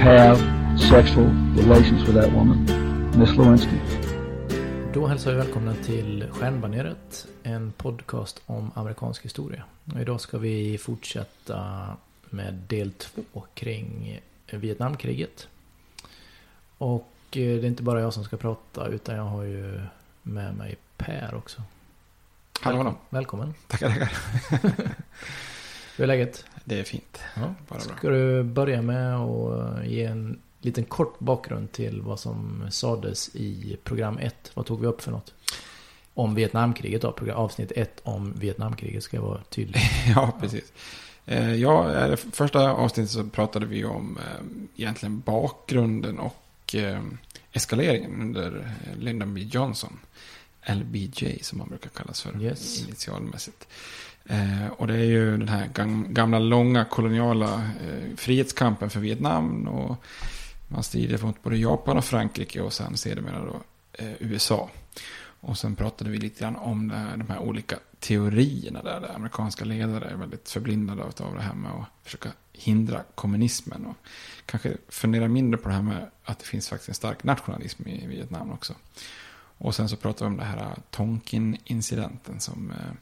have sexual relations with that woman, Miss Lewinsky. Då hälsar vi välkomna till Stjärnbaneret, en podcast om amerikansk historia. Och idag ska vi fortsätta med del två kring Vietnamkriget. Och eh, det är inte bara jag som ska prata utan jag har ju med mig Per också. Hallå, hallå. Välkommen. Tackar, tackar. Hur är läget? Det är fint. Ja. Bara bra. Ska du börja med att ge en liten kort bakgrund till vad som sades i program 1? Vad tog vi upp för något? Om Vietnamkriget då, program, avsnitt 1 om Vietnamkriget ska jag vara tydlig. Ja, precis. Eh, Ja, det första avsnittet så pratade vi om eh, egentligen bakgrunden och eh, eskaleringen under Lyndon B. Johnson. LBJ som han brukar kallas för Yes. initialmässigt. Eh, och det är ju den här gamla långa koloniala eh, frihetskampen för Vietnam. Och man strider mot både Japan och Frankrike och sen sedermera då eh, USA. Och sen pratade vi lite grann om här, de här olika teorierna där, där amerikanska ledare är väldigt förblindade av det här med att försöka hindra kommunismen. Och kanske fundera mindre på det här med att det finns faktiskt en stark nationalism i Vietnam också. Och sen så pratade vi om det här Tonkin-incidenten som, eh,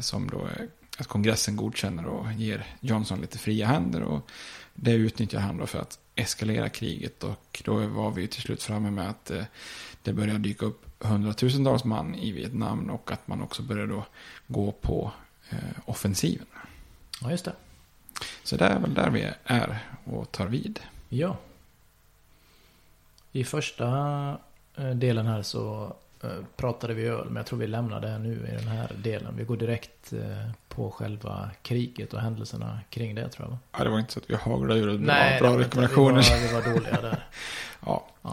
som då är att kongressen godkänner och ger Johnson lite fria händer. Och det utnyttjar han då för att eskalera kriget. Och då var vi till slut framme med att eh, det började dyka upp hundratusentals man i Vietnam. Och att man också började då gå på eh, offensiven. Ja, just det. Så det är väl där vi är och tar vid. Ja. I första eh, delen här så eh, pratade vi öl, men jag tror vi lämnar det nu i den här delen. Vi går direkt eh, på själva kriget och händelserna kring det tror jag. Ja, det var inte så att vi haglade ur det bra inte- rekommendationer. Vi var, vi var dåliga där. Ja. Ja.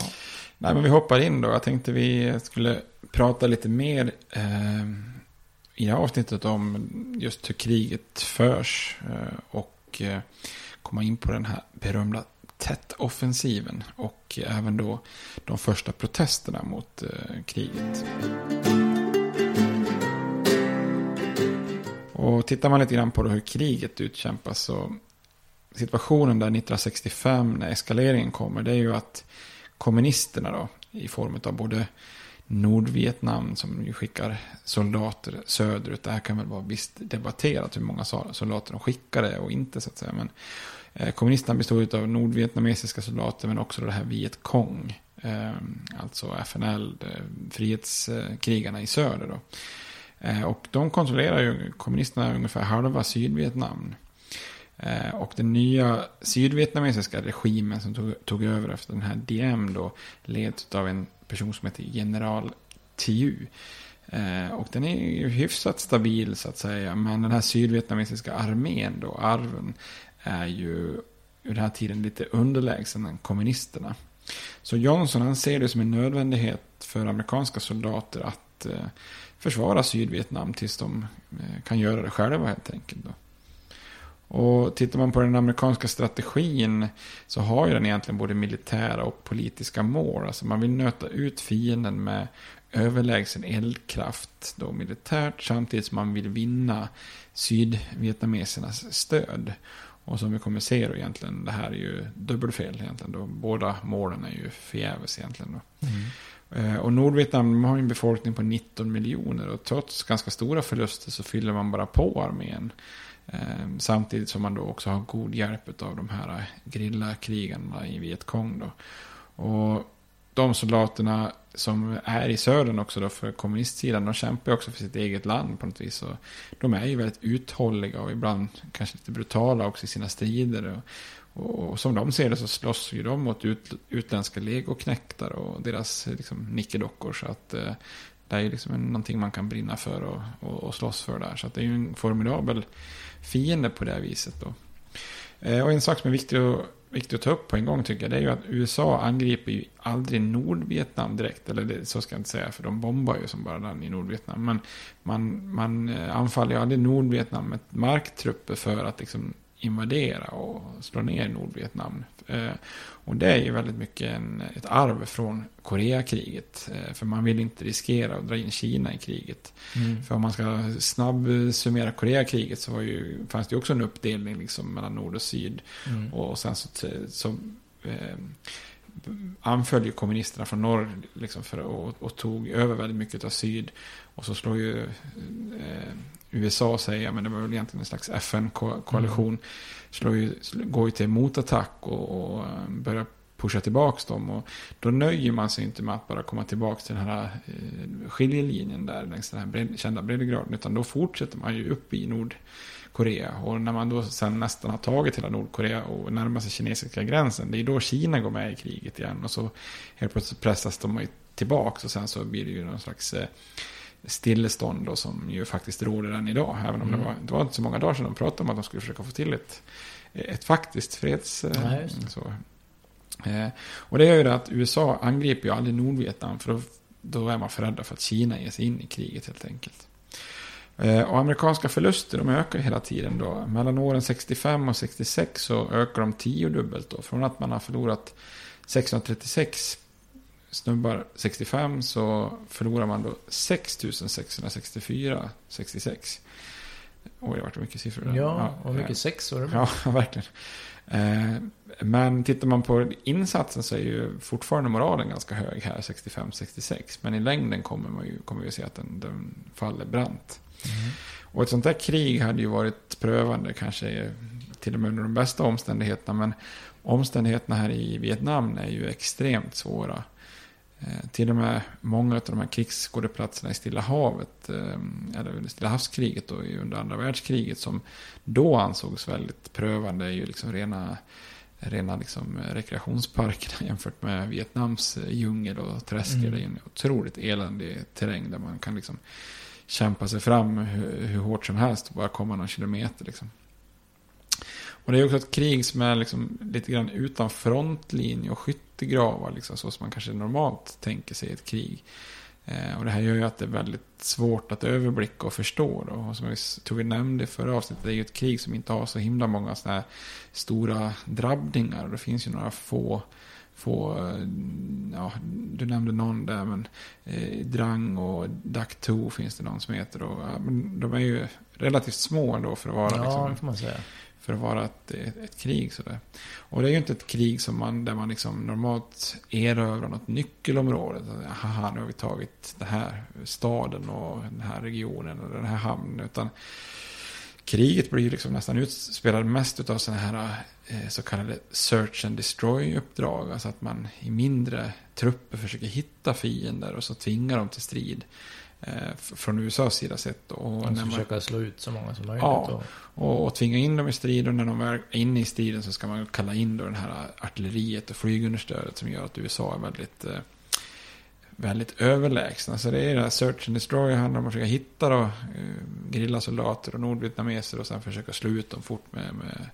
Nej, men vi hoppar in då. Jag tänkte vi skulle prata lite mer eh, i avsnittet om just hur kriget förs eh, och eh, komma in på den här berömda Tet-offensiven och även då de första protesterna mot eh, kriget. Och tittar man lite grann på då hur kriget utkämpas så situationen där 1965 när eskaleringen kommer det är ju att kommunisterna då i form av både Nordvietnam som ju skickar soldater söderut. Det här kan väl vara visst debatterat hur många soldater de skickade och inte så att säga. Men Eh, kommunisterna bestod av nordvietnamesiska soldater men också det här Viet Cong. Eh, alltså FNL, eh, frihetskrigarna i söder. Då. Och de kontrollerar ju kommunisterna ungefär halva Sydvietnam. Och den nya sydvietnamesiska regimen som tog, tog över efter den här Diem då leds av en person som heter general Thieu. Och den är ju hyfsat stabil så att säga. Men den här sydvietnamesiska armén då, arven, är ju ur den här tiden lite underlägsen än kommunisterna. Så Johnson han ser det som en nödvändighet för amerikanska soldater att eh, försvara Sydvietnam tills de eh, kan göra det själva helt enkelt. Då. Och tittar man på den amerikanska strategin så har ju den egentligen både militära och politiska mål. Alltså man vill nöta ut fienden med överlägsen eldkraft då militärt samtidigt som man vill vinna sydvietnamesernas stöd. Och som vi kommer se då egentligen, det här är ju dubbelfel egentligen då. Båda målen är ju förgäves egentligen då. Mm. Eh, och Nordvietnam har en befolkning på 19 miljoner och trots ganska stora förluster så fyller man bara på armén. Eh, samtidigt som man då också har god hjälp av de här grillakrigarna i Vietkong då. Och de soldaterna som är i södern också då för kommunistsidan, de kämpar också för sitt eget land på något vis. Och de är ju väldigt uthålliga och ibland kanske lite brutala också i sina strider. Och, och som de ser det så slåss ju de mot ut, utländska legoknäktar och deras liksom, nickedockor. Så att eh, det är ju liksom någonting man kan brinna för och, och, och slåss för där. Så att det är ju en formidabel fiende på det här viset då. Eh, och en sak som är viktig att viktigt att ta upp på en gång tycker jag, det är ju att USA angriper ju aldrig Nordvietnam direkt. Eller det, så ska jag inte säga, för de bombar ju som bara den i Nordvietnam. Men man, man eh, anfaller ju aldrig Nordvietnam med marktrupper för att liksom invadera och slå ner Nordvietnam. Eh, och det är ju väldigt mycket en, ett arv från Koreakriget. Eh, för man vill inte riskera att dra in Kina i kriget. Mm. För om man ska snabbsummera Koreakriget så var ju, fanns det ju också en uppdelning liksom mellan nord och syd. Mm. Och sen så, så eh, anföll ju kommunisterna från norr liksom för, och, och, tog över väldigt mycket av syd. Och så slår ju eh, USA säga, men det var väl egentligen en slags FN-koalition, mm. slår ju, går ju till motattack och, och eh, börjar pusha tillbaka dem. Och då nöjer man sig inte med att bara komma tillbaka till den här eh, skiljelinjen där längs den här bred, kända breddgraden. Utan då fortsätter man ju upp i Nordkorea. Och när man då sen nästan har tagit hela Nordkorea och närmar sig kinesiska gränsen. Det är då Kina går med i kriget igen. Och så helt plötsligt pressas de tillbaka. Och sen så blir det ju någon slags eh, stillestånd då, som ju faktiskt råder än idag. Även om mm. det, var, det var inte så många dagar sedan de pratade om att de skulle försöka få till ett, ett faktiskt freds... Nej, så. Eh, och det gör ju det att USA angriper ju aldrig Nordvietnam för då, då är man för rädda för att Kina ger sig in i kriget helt enkelt. Eh, och amerikanska förluster de ökar hela tiden då. Mellan åren 65 och 66 så ökar de tiodubbelt då. Från att man har förlorat 636 snubbar 65 så förlorar man då 6664 66. Oj, det vart mycket siffror där. Ja, och mycket eh, sexor. Ja, verkligen. Eh, men tittar man på insatsen så är ju fortfarande moralen ganska hög här, 65-66. Men i längden kommer, man ju, kommer vi att se att den, den faller brant. Mm. Och ett sånt här krig hade ju varit prövande, kanske till och med under de bästa omständigheterna. Men omständigheterna här i Vietnam är ju extremt svåra. Eh, till och med många av de här krigsskådeplatserna i Stilla havet, eh, eller Stilla havskriget då, under andra världskriget, som då ansågs väldigt prövande, är ju liksom rena, rena liksom rekreationsparkerna jämfört med Vietnams djungel och träsker. Mm. Det är en otroligt eländig terräng där man kan liksom kämpa sig fram hur, hur hårt som helst och bara komma någon kilometer. Liksom. Och det är också ett krig som är liksom lite grann utan frontlinje och skyttegravar. Liksom, så som man kanske normalt tänker sig ett krig. Eh, och det här gör ju att det är väldigt svårt att överblicka och förstå. Då. Och som jag tror vi nämnde i förra avsnittet, det är ju ett krig som inte har så himla många sådana här stora drabbningar. Och det finns ju några få få, ja, du nämnde någon där, men eh, Drang och 2 finns det någon som heter. Och, ja, men de är ju relativt små ändå för att vara ja, liksom, för att vara ett, ett, krig. Sådär. Och det är ju inte ett krig som man, där man liksom normalt erövrar något nyckelområde. Haha, nu har vi tagit den här staden och den här regionen och den här hamnen. Utan kriget blir liksom nästan utspelat mest av sådana här eh, så kallade search and destroy-uppdrag. Alltså att man i mindre trupper försöker hitta fiender och så tvingar dem till strid. Eh, från USAs sida sett. Och Man man, försöka slå ut så många som möjligt. Ja. Och, och, och tvinga in dem i strid och när de är inne i striden så ska man kalla in då den här artilleriet och flygunderstödet som gör att USA är väldigt, eh, väldigt överlägsna. Så det är det här search and destroy, handlar om att försöka hitta då, eh, gerillasoldater och nordvietnameser och sen försöka slå ut dem fort med, med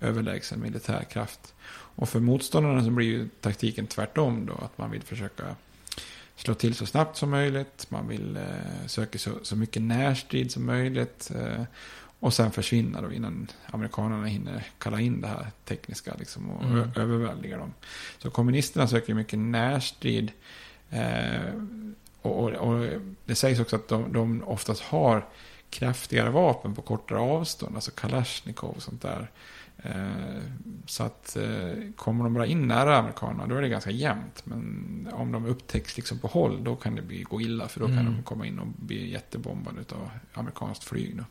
överlägsen militär kraft. Och för motståndarna så blir ju taktiken tvärtom då, att man vill försöka slå till så snabbt som möjligt. Man vill eh, söka så, så mycket närstrid som möjligt. Eh, och sen försvinna då innan amerikanerna hinner kalla in det här tekniska liksom, och Mm. överväldiga dem. Så kommunisterna söker mycket närstrid. Eh, och, och, och det sägs också att de, de oftast har kraftigare vapen på kortare avstånd. Alltså Kalashnikov och sånt där. Eh, Så att eh, kommer de bara in nära amerikanerna då är det ganska jämnt. Men om de upptäcks liksom på håll då kan det bli, gå illa. För då kan Mm. de komma in och bli jättebombade av amerikanskt flyg. Då.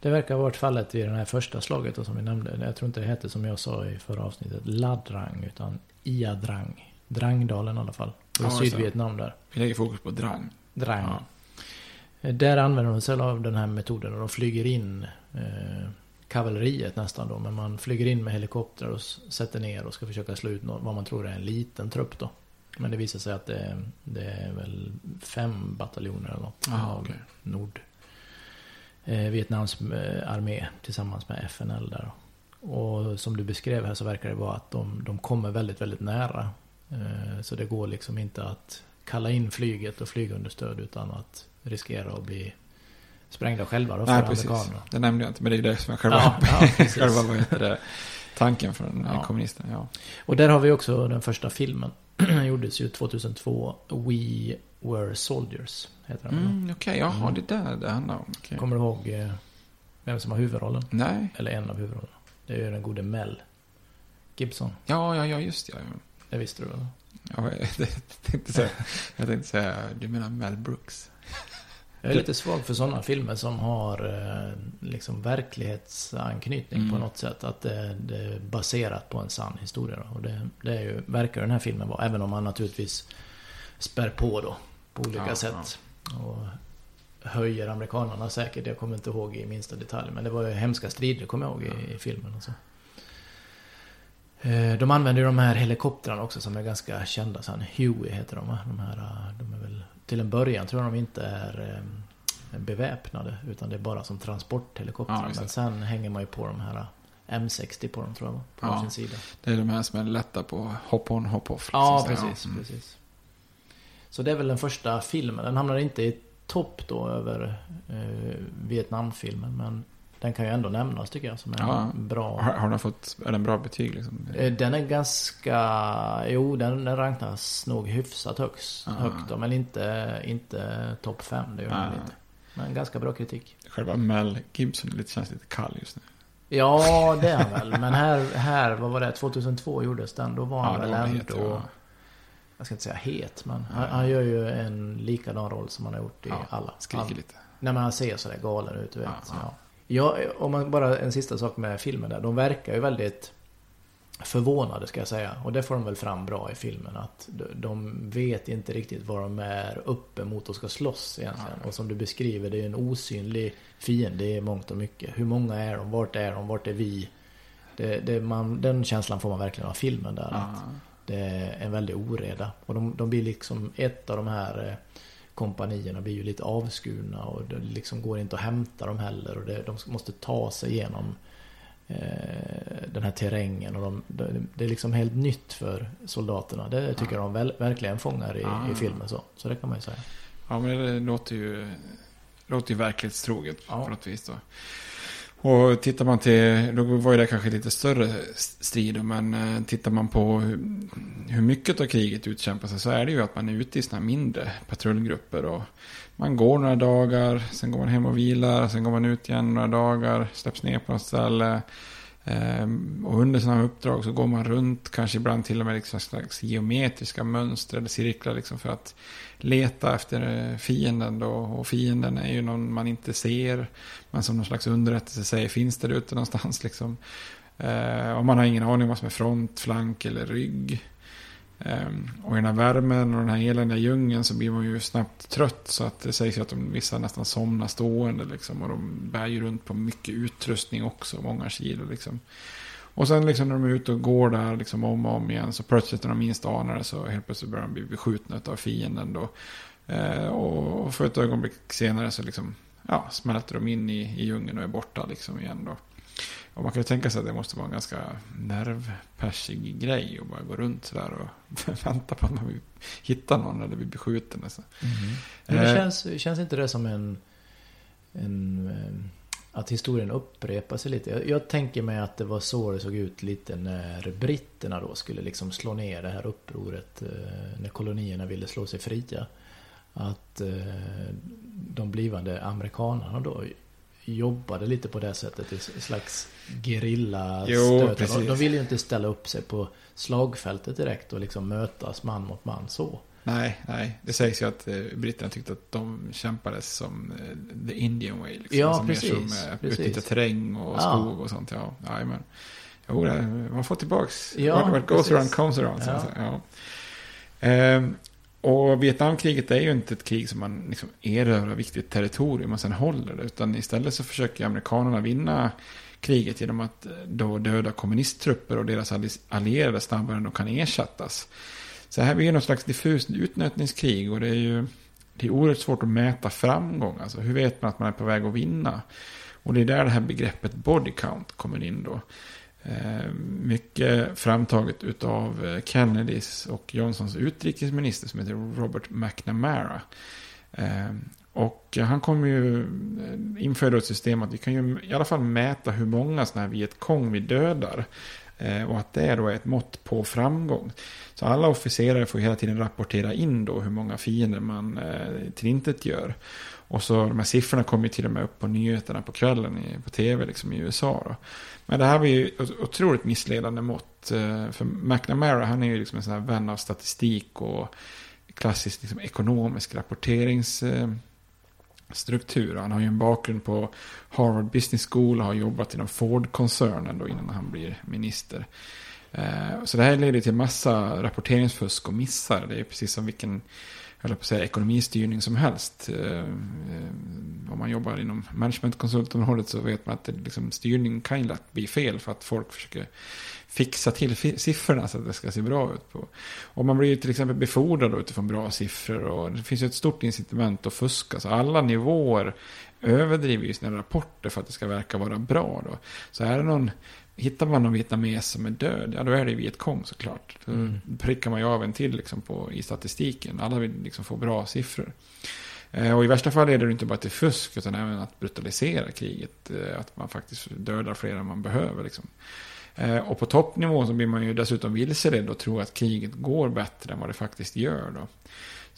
Det verkar ha varit fallet i det här första slaget då, som vi nämnde. Jag tror inte det hette som jag sa i förra avsnittet Ladrang utan Iadrang. Drangdalen i alla fall. Ja, det. Sydvietnam där. Vi lägger fokus på drang. Drang. Ja. Eh, Där använder de sig av den här metoden och de flyger in eh, kavalleriet nästan då. Men man flyger in med helikoptrar och sätter ner och ska försöka slå ut vad man tror är en liten trupp då. Men det visar sig att det, det är väl fem bataljoner eller något. Aha, av okej. Nord. Eh, Vietnams eh, armé tillsammans med FNL där. Och som du beskrev här så verkar det vara att de, de kommer väldigt, väldigt nära. Eh, så det går liksom inte att kalla in flyget och flygunderstöd utan att riskera att bli sprängda själva då för Nej, precis. amerikanerna. Det nämnde jag inte, men det är det som är själva, Ja, ja, själva vad heter det, tanken från Ja. kommunisterna. Ja. Och där har vi också den första filmen. Den gjordes ju 2002. We Were Soldiers. Heter den. Mm, Okej, jaha, Mm. det där det handlar om. Okej. Kommer du ihåg eh, vem som har huvudrollen? Nej, Eller en av huvudrollerna. Det är ju den gode Mel Gibson. ja, ja, ja, just det. Ja. Det visste du väl? Ja, jag, tänkte säga, jag tänkte säga, du menar Mel Brooks? Jag är lite svag för sådana filmer som har eh, liksom verklighetsanknytning Mm. på något sätt. Att det, det är baserat på en sann historia. Då. Och det, det är ju, verkar den här filmen vara. Även om man naturligtvis spär på då. På olika Ja, sätt. Och höjer amerikanerna säkert. Jag kommer inte ihåg i minsta detalj. Men det var ju hemska strider kommer jag ihåg i, i filmen. Och så. Eh, De använder ju de här helikoptrarna också som är ganska kända. Sen Huey heter de? De här, eh, de är väl, till en början tror jag de inte är eh, beväpnade. Utan det är bara som transporthelikoptrar. Ja. Men sen hänger man ju på de här eh, M60 på dem tror jag? På Ja. varsin sida. Det är de här som är lätta på hop-on, hop-off. Ja, liksom, så här. precis, Mm. precis. Så det är väl den första filmen. Den hamnar inte i topp då över eh, Vietnamfilmen. Men den kan ju ändå nämnas tycker jag som en Ja. bra... Har, har den fått, är den bra betyg liksom? Eh, Den är ganska... Jo, den, den rankas nog hyfsat högst, Ja. högt Men inte, inte topp 5. Det gör den inte. Men ganska bra kritik. Själva Mel Gibson lite, känns lite kall just nu. Ja, det är han väl. Men här, här, vad var det? 2002 gjordes den. Då var han Ja, väl ändå... het, ja. Jag ska inte säga het, men han, Nej. han gör ju en likadan roll som han har gjort i Ja, alla. Skriker All- lite. Nej, men han ser sådär galen ut, du vet. Ja, Ja, om man bara en sista sak med filmen där. De verkar ju väldigt förvånade, ska jag säga. Och det får de väl fram bra i filmen. Att de- vet inte riktigt vad de är uppe mot och ska slåss egentligen. Ja. Och som du beskriver, det är en osynlig fiende i mångt och mycket. Hur många är de? Vart är de? Vart är vi? Det, det, man, den känslan får man verkligen av filmen där. Ja. Att det är en väldig oreda. Och de, de blir liksom, ett av de här eh, kompanierna blir ju lite avskurna och det liksom går inte att hämta dem heller. Och det, de måste ta sig igenom eh, den här terrängen. Och de, det, är liksom helt nytt för soldaterna. Det tycker jag de väl, verkligen fångar i, Ja. i filmen. Så. så det kan man ju säga. Ja, men det låter ju, låter ju verklighetstroget Ja. på något vis då. Och tittar man till, då var ju det kanske lite större strider, men eh, tittar man på hur, mycket av kriget utkämpas så är det ju att man är ute i sådana mindre patrullgrupper och man går några dagar, sen går man hem och vilar, sen går man ut igen några dagar, släpps ner på något ställe. Ehm, och under sådana här uppdrag så går man runt, kanske ibland till och med liksom slags geometriska mönster eller cirklar liksom för att leta efter eh, fienden då. Och fienden är ju någon man inte ser, men som någon slags underrättelse säger finns där ute någonstans liksom. Ehm, och man har ingen aning om vad som är front, flank eller rygg. Ehm, och i den här värmen och den här eländiga djungeln så blir man ju snabbt trött. Så att det sägs ju att de, vissa nästan somnar stående liksom. Och de bär ju runt på mycket utrustning också, många kilo liksom. Och sen liksom när de är ute och går där liksom om och om igen så plötsligt när de minst anar det så helt plötsligt börjar de bli beskjutna av fienden då. Eh, och för ett ögonblick senare så liksom, ja, smälter de in i, i djungeln och är borta liksom igen då. Och man kan ju tänka sig att det måste vara en ganska nervpärsig grej att bara gå runt sådär och vänta på att man hittar någon eller blir beskjuten. Alltså. Mm. Men det känns, känns inte det som en, en... Eh, att historien upprepar sig lite. Jag, jag, tänker mig att det var så det såg ut lite när britterna då skulle liksom slå ner det här upproret. Eh, när kolonierna ville slå sig fria. Att de blivande amerikanerna då jobbade lite på det sättet. I slags gerilla stöd. De, de ville ju inte ställa upp sig på slagfältet direkt och liksom mötas man mot man så. Nej, nej. Det sägs ju att eh, britterna tyckte att de kämpade som eh, the Indian way. Liksom. Ja, alltså precis. Mer som eh, utnyttja terräng och ja. skog och sånt. Ja, men. Jo, man får tillbaks. Ja, what, goes around comes around. Ja. Så, ja. Ehm, och Vietnamkriget är ju inte ett krig som man liksom erövrar viktigt territorium och sen håller det. Utan istället så försöker amerikanerna vinna kriget genom att eh, då döda kommunisttrupper och deras allierade snabbare än de kan ersättas. Så här blir det något slags diffust utnötningskrig och det är ju det är oerhört svårt att mäta framgång. Alltså hur vet man att man är på väg att vinna? Och det är där det här begreppet body count kommer in då. Eh, mycket framtaget utav eh, Kennedys och Johnsons utrikesminister som heter Robert McNamara. Eh, och han kommer ju införa ett system att vi kan ju i alla fall mäta hur många sådana här Vietkong vi dödar. Och att det då är ett mått på framgång. Så alla officerare får hela tiden rapportera in då hur många fiender man tillintetgör. gör. Och så de här siffrorna kom ju till och med upp på nyheterna på kvällen på tv liksom i USA. Då. Men det här var ju otroligt missledande mått. Eh, för McNamara han är ju liksom en sån här vän av statistik och klassisk liksom ekonomisk rapporteringsstruktur. Eh, han har ju en bakgrund på Harvard Business School och har jobbat inom Ford-koncernen då innan han blir minister. Eh, så det här leder till massa rapporteringsfusk och missar. Det är precis som vilken eller på att säga, ekonomistyrning som helst. Eh, eh, om man jobbar inom managementkonsultområdet så vet man att det, liksom, styrning kan ju lätt bli fel för att folk försöker fixa till siffrorna så att det ska se bra ut. På. Och man blir ju till exempel befordrad utifrån bra siffror och det finns ju ett stort incitament att fuska. Så alla nivåer överdriver ju sina rapporter för att det ska verka vara bra. Då. Så är det någon Hittar man någon vietnames som är död, ja då är det Vietkong såklart. Då mm. prickar man ju av en till liksom på, i statistiken. Alla vill liksom få bra siffror. Eh, och i värsta fall leder det inte bara till fusk utan även att brutalisera kriget. Eh, att man faktiskt dödar fler än man behöver. Liksom. Eh, och på toppnivå så blir man ju dessutom vilseledd och tror att kriget går bättre än vad det faktiskt gör. Då.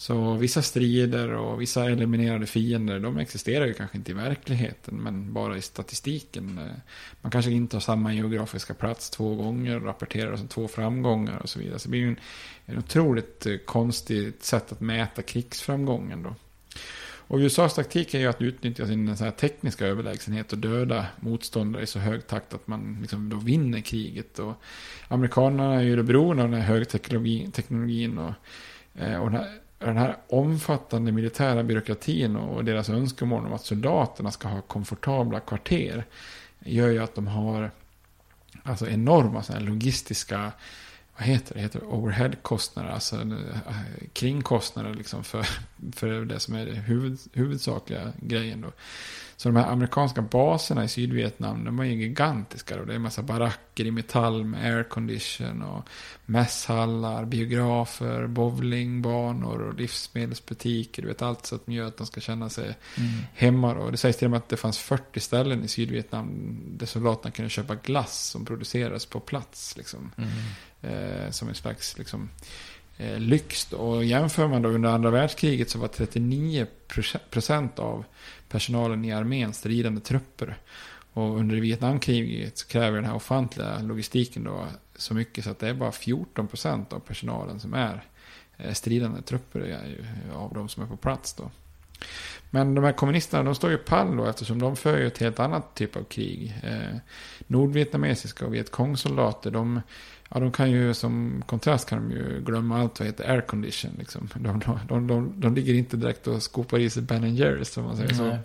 Så vissa strider och vissa eliminerade fiender, de existerar ju kanske inte i verkligheten, men bara i statistiken. Man kanske inte har samma geografiska plats två gånger, rapporterar som två framgångar och så vidare. Så det blir ju en, en otroligt eh, konstigt sätt att mäta krigsframgången då. Och USAs taktik är ju att utnyttja sin så här tekniska överlägsenhet och döda motståndare i så hög takt att man liksom då vinner kriget. Och amerikanerna är ju då beroende av den här högteknologin och, eh, och den här den här omfattande militära byråkratin och deras önskemål om att soldaterna ska ha komfortabla kvarter gör ju att de har alltså enorma sådana logistiska vad heter det, heter overheadkostnader, alltså eh, kringkostnader liksom för, för det som är det huvud, huvudsakliga grejen. Då. Så de här amerikanska baserna i Sydvietnam, de var ju gigantiska. Och det är en massa baracker i metall med aircondition och mässhallar, biografer, bowlingbanor och livsmedelsbutiker. Du vet allt så att de gör att de ska känna sig mm. hemma. Och det sägs till och med att det fanns 40 ställen i Sydvietnam där soldaterna kunde köpa glass som producerades på plats. Liksom. Mm. Eh, som en slags liksom, eh, lyx. Och jämför man då under andra världskriget så var 39 procent av personalen i armén stridande trupper. Och under Vietnamkriget så kräver den här ofantliga logistiken då så mycket så att det är bara 14 procent av personalen som är eh, stridande trupper av de som är på plats då. Men de här kommunisterna de står ju pall då eftersom de för ju ett helt annat typ av krig. Eh, nordvietnamesiska och vietkongsoldater de, ja, de kan ju som kontrast kan de ju glömma allt vad heter air condition. Liksom. De, de, de, de, de ligger inte direkt och skopar i sig Ben Jerrys som man säger så.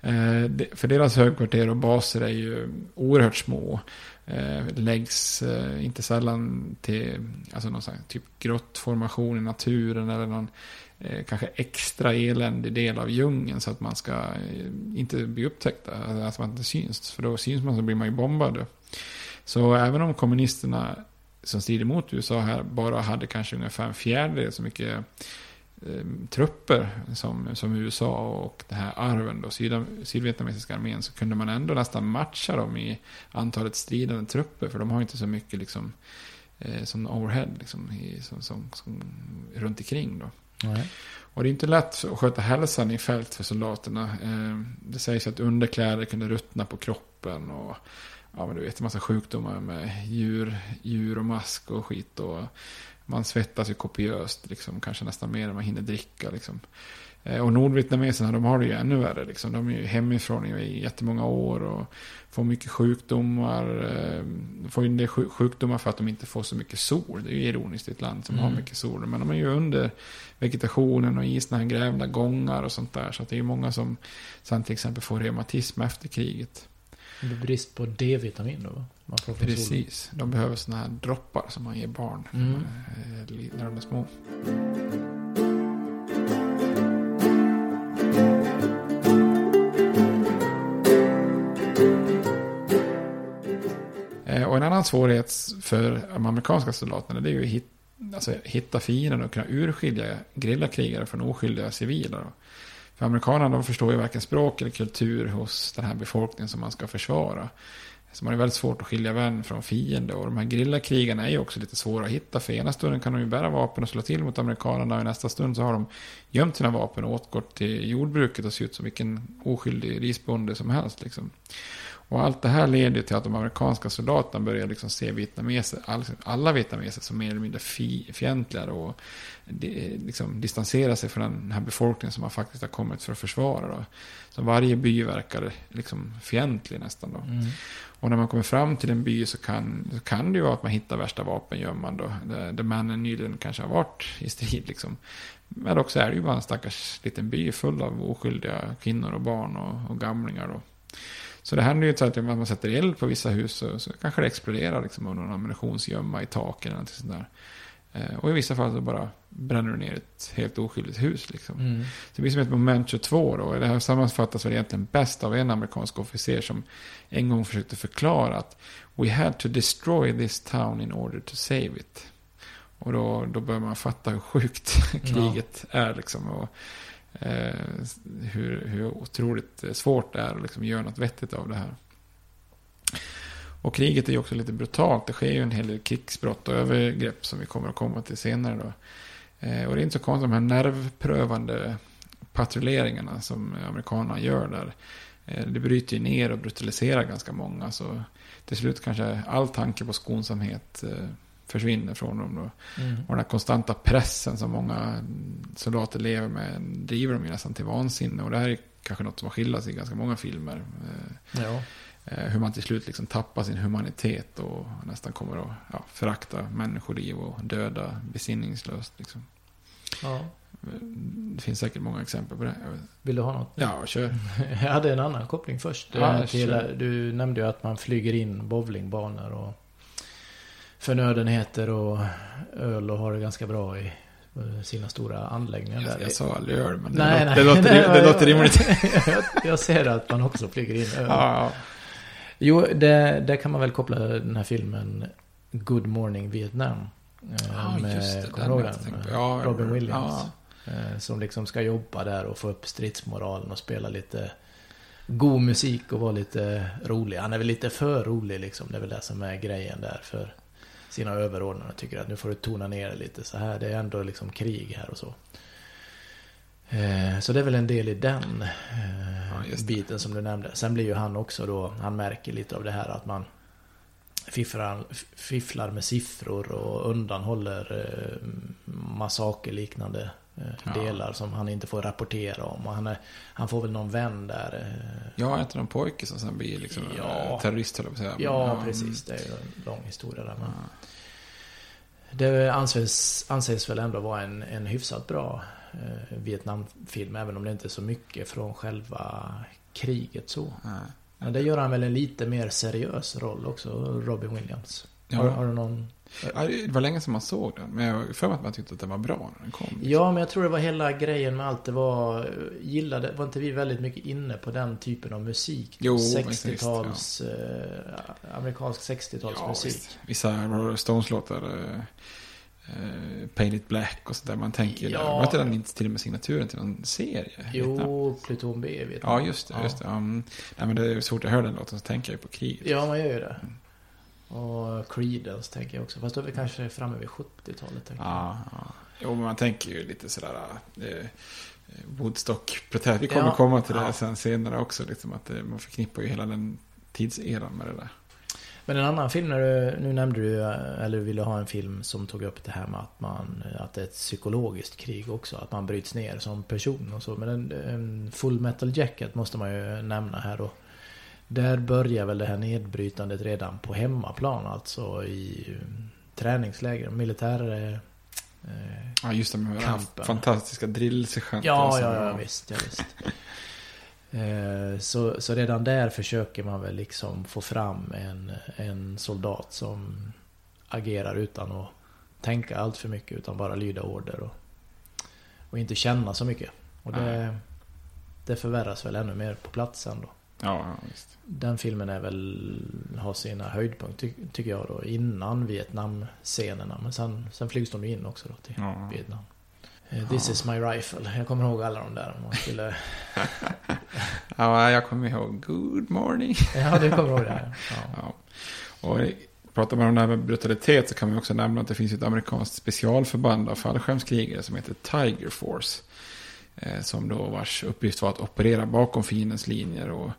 Eh, för deras högkvarter och baser är ju oerhört små. Eh, läggs eh, inte sällan till alltså någon typ grottformation i naturen eller någon eh, kanske extra eländig del av djungeln så att man ska eh, inte bli upptäckta, att man inte syns. För då syns man så blir man ju bombad. Så även om kommunisterna som strider mot USA här bara hade kanske ungefär en fjärdedel så mycket eh, trupper som, som USA och det här arven då, syd, sydvietnamesiska armén, så kunde man ändå nästan matcha dem i antalet stridande trupper, för de har inte så mycket liksom, eh, som overhead liksom, i, som, som, som, runt omkring då. Nej. Och det är inte lätt att sköta hälsan i fält för soldaterna. Eh, det sägs att underkläder kunde ruttna på kroppen och ja, men du vet, en massa sjukdomar med djur, djur och mask och skit. Och man svettas ju kopiöst, liksom, kanske nästan mer än man hinner dricka. Liksom. Eh, och nordvietnameserna, de har det ju ännu värre. Liksom. De är ju hemifrån i jättemånga år och får mycket sjukdomar. Eh, får ju en del sjukdomar för att de inte får så mycket sol. Det är ju ironiskt i ett land som mm. har mycket sol. Men de är ju under vegetationen och i sådana här grävda gångar och sånt där. Så det är ju många som sen till exempel får reumatism efter kriget. Det är brist på D-vitamin då? Man får Precis. De behöver sådana här droppar som man ger barn mm. när de är små. Eh, och en annan svårighet för de amerikanska soldaterna det är ju att hitta, alltså, hitta fienden och kunna urskilja gerillakrigare från oskyldiga civila. Då. För amerikanerna de förstår ju varken språk eller kultur hos den här befolkningen som man ska försvara. Så man är väldigt svårt att skilja vän från fiende. Och de här grillakrigarna är ju också lite svåra att hitta. För ena stunden kan de ju bära vapen och slå till mot amerikanerna. Och i nästa stund så har de gömt sina vapen och åtgått till jordbruket och ser ut som vilken oskyldig risbonde som helst. Liksom. Och allt det här leder till att de amerikanska soldaterna börjar liksom se vietnameser, alla vietnameser som mer eller mindre fientliga och liksom distansera sig från den här befolkningen som man faktiskt har kommit för att försvara. Då. Så varje by verkar liksom fientlig nästan. Då. Mm. Och när man kommer fram till en by så kan, så kan det ju vara att man hittar värsta vapengömman då. Där, där männen nyligen kanske har varit i strid liksom. Men också är det ju bara en stackars liten by full av oskyldiga kvinnor och barn och, och gamlingar. Då. Så det händer ju så att om man sätter eld på vissa hus så, så kanske det exploderar liksom av någon ammunitionsgömma i taken eller något sånt där. Eh, och i vissa fall så bara bränner du ner ett helt oskyldigt hus. Liksom. Mm. Så det blir som ett moment 22 då. Det här sammanfattas väl egentligen bäst av en amerikansk officer som en gång försökte förklara att We had to destroy this town in order to save it. Och då, då börjar man fatta hur sjukt kriget ja. är. Liksom, och, eh, hur, hur otroligt eh, svårt det är att liksom göra något vettigt av det här. Och kriget är ju också lite brutalt. Det sker ju en hel del krigsbrott och övergrepp som vi kommer att komma till senare. Då. Eh, och det är inte så konstigt, de här nervprövande patrulleringarna som amerikanerna gör där. Eh, det bryter ju ner och brutaliserar ganska många. Så till slut kanske all tanke på skonsamhet eh, försvinner från dem. Då. Mm. Och den här konstanta pressen som många soldater lever med driver dem nästan till vansinne. Och det här är kanske något som har skildrats i ganska många filmer. Ja. Eh, hur man till slut liksom tappar sin humanitet och nästan kommer att ja, förakta människoliv och döda besinningslöst. Liksom. Ja. Det finns säkert många exempel på det. Vill du ha något? Ja, kör. Jag hade en annan koppling först. Ja, till, du nämnde ju att man flyger in bowlingbanor och förnödenheter och öl och har det ganska bra i sina stora anläggningar. Jag, där. jag sa aldrig öl, men nej, det, nej, det, låter, nej, det låter rimligt. jag, jag ser att man också flyger in öl. Ja, Jo, det, det kan man väl koppla den här filmen Good Morning Vietnam. Ja, med, just det. Den den? Ja, Robin Williams. Ja. Eh, som liksom ska jobba där och få upp stridsmoralen och spela lite god musik och vara lite rolig. Han är väl lite för rolig liksom. Det är väl det som är grejen där för sina överordnade. Tycker att nu får du tona ner det lite så här. Det är ändå liksom krig här och så. Eh, Så det är väl en del i den eh, Ja, biten som du nämnde. Sen blir ju han också då, han märker lite av det här att man fifflar, fifflar med siffror och undanhåller eh, massakerliknande eh, Ja. delar som han inte får rapportera om. Och han, är, han får väl någon vän där. eh, är inte någon pojke som sen blir liksom Ja. ja. terrorist att säga. Ja, Men, precis. Det är ju en lång historia där. Men det anses, anses väl ändå vara en, en hyfsat bra eh, Vietnamfilm. Även om det inte är så mycket från själva kriget så. Men det gör han väl en lite mer seriös roll också, Robin Williams. Ja. Har, har du någon? Ja, det var länge sedan man såg den. Men jag för mig att man tyckte att den var bra när den kom. Ja, men jag tror det var hela grejen med allt det var... Gillade, var inte vi väldigt mycket inne på den typen av musik? Jo, visst, 60-tals... Eh, amerikansk 60-talsmusik. visst. Vissa Stones-låtar. Eh, eh, Paint It Black och sådär. Man tänker Ja. där. Var inte den inte till och med signaturen till någon serie? Jo, Pluton B vet jag. Ja, just det. Just det. Um, nej, men det är svårt att höra den låten så tänker jag ju på kriget. Ja, man gör ju det. Och Creedence tänker jag också. Fast då är vi kanske framme vid 70-talet. tänker jag. Ja, ja. Jo, man tänker ju lite sådär... Eh, Woodstock-protest. Vi kommer Ja. komma till det här sen senare också. Liksom, att det, man förknippar ju hela den tidseran med det där. Men en annan film, när du, nu nämnde du, eh, eller ville ha en film som tog upp det här med att, man, att det är ett psykologiskt krig också. Att man bryts ner som person och så. Men en, en Full Metal Jacket måste man ju nämna här. Och där börjar väl det här nedbrytandet redan på hemmaplan. Alltså i eh, träningsläger, militär... eh, Ja, just det med Kampen. fantastiska drillsergeanten. Ja, ja, ja, visst, ja, visst. Eh, Så, så redan där försöker man väl liksom få fram en, en soldat som agerar utan att tänka allt för mycket utan bara lyda order och, och inte känna så mycket. Och det, det förvärras väl ännu mer på platsen då. Ja, ja, visst. Den filmen är väl, har sina höjdpunkter ty, tycker jag då innan Vietnam-scenerna. Men sen, sen flygs de in också då till Ja. Vietnam. Eh, This is my rifle. Jag kommer ihåg alla de där. Man skulle... Ja, jag kommer ihåg Good morning. Ja, du kommer ihåg det. Ja. Ja. Och pratar man om det här med brutalitet så kan man också nämna att det finns ett amerikanskt specialförband av fallskärmskrigare som heter Tiger Force. Eh, som då vars uppgift var att operera bakom fiendens linjer. Och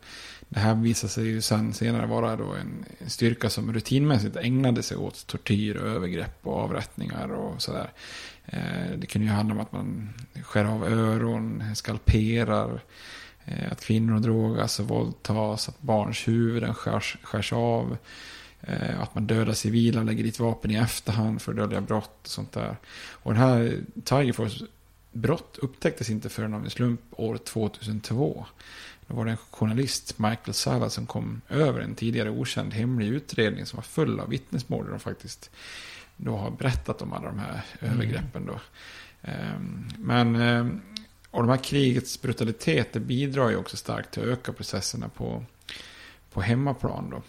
det här visade sig ju sen senare vara då en, styrka som rutinmässigt ägnade sig åt tortyr och övergrepp och avrättningar och sådär. Eh, det kunde ju handla om att man skär av öron, skalperar, eh, att kvinnor drogas och våldtas, att barns huvuden skärs, skärs av. Att man dödar civila, lägger dit vapen i efterhand för att dölja brott och sånt där. Och den här Tiger Force brott upptäcktes inte förrän av en slump år 2002. Då var det en journalist, Michael Sala, som kom över en tidigare okänd hemlig utredning som var full av vittnesmål där de faktiskt då har berättat om alla de här övergreppen. Då. Ehm, Men, ehm, och de här krigets brutalitet det bidrar ju också starkt till att öka processerna på, på hemmaplan. Då.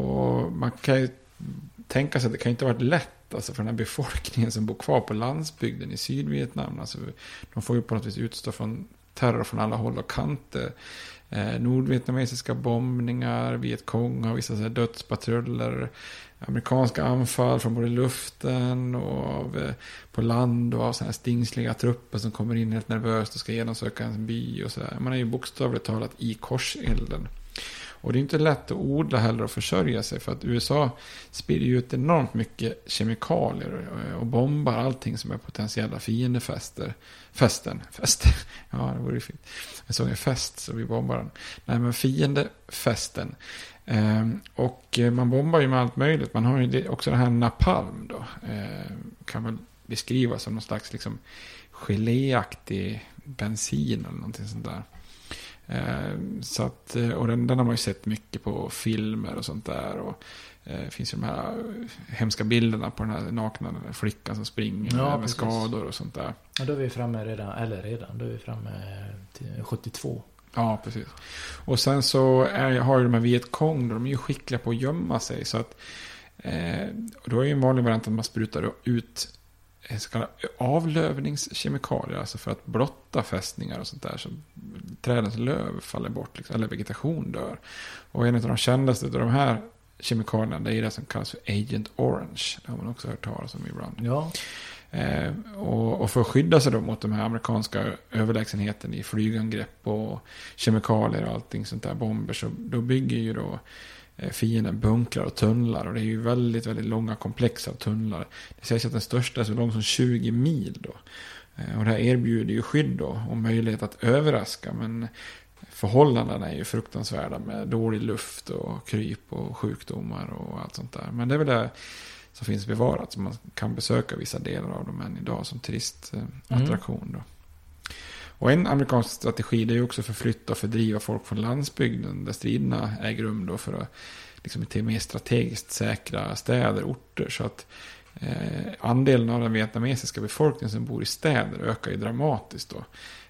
Och man kan ju tänka sig att det kan inte ha varit lätt alltså för den här befolkningen som bor kvar på landsbygden i Sydvietnam. Alltså, de får ju på något vis utstå från terror från alla håll och kanter. Eh, nordvietnamesiska bombningar, Vietkong har vissa så här dödspatruller. Amerikanska anfall från både luften och av, eh, på land och av så här stingsliga trupper som kommer in helt nervöst och ska genomsöka en by och så där. Man är ju bokstavligt talat i korselden. Och det är inte lätt att odla heller och försörja sig för att USA sprider ju ut enormt mycket kemikalier och eh, bombar allting som är potentiella fiendefäster. Fästen, fästen, ja det vore ju fint. Jag såg en fest så vi bombar den. Nej men fiendefästen. Ehm, och eh, man bombar ju med allt möjligt. Man har ju också det här napalm då. Ehm, kan väl beskrivas som någon slags liksom geléaktig bensin eller någonting sånt där. Ehm, Så att, eh, och den, den har man ju sett mycket på filmer och sånt där. Och eh, det finns ju de här hemska bilderna på den här nakna flickan som springer Ja, med precis. skador och sånt där. Ja, då är vi framme redan, eller redan, då är vi framme till 72. Ja, precis. Och sen så är, har ju de här Vietkong, de är ju skickliga på att gömma sig. Så att, eh, och då är ju en vanlig variant att man sprutar ut eh, så kallade avlövningskemikalier. Alltså för att blotta fästningar och sånt där. Så trädens löv faller bort, liksom, eller vegetation dör. Och en av de kändaste av de här kemikalierna, det är det som kallas för Agent Orange. Det har man också hört talas om ibland. Ja, Eh, och, och för att skydda sig då mot de här amerikanska överlägsenheten i flygangrepp och kemikalier och allting sånt där, bomber, så då bygger ju då eh, fienden bunkrar och tunnlar. Och det är ju väldigt, väldigt långa komplex av tunnlar. Det sägs att den största är så lång som 20 mil då. Eh, och det här erbjuder ju skydd då och möjlighet att överraska. Men förhållandena är ju fruktansvärda med dålig luft och kryp och sjukdomar och allt sånt där. Men det är väl det som finns bevarat. Så man kan besöka vissa delar av dem än idag som turistattraktion. Då. Och en amerikansk strategi det är också att förflytta och fördriva folk från landsbygden där striderna äger rum då för att liksom, till mer strategiskt säkra städer, orter. Så att eh, andelen av den vietnamesiska befolkningen som bor i städer ökar ju dramatiskt då.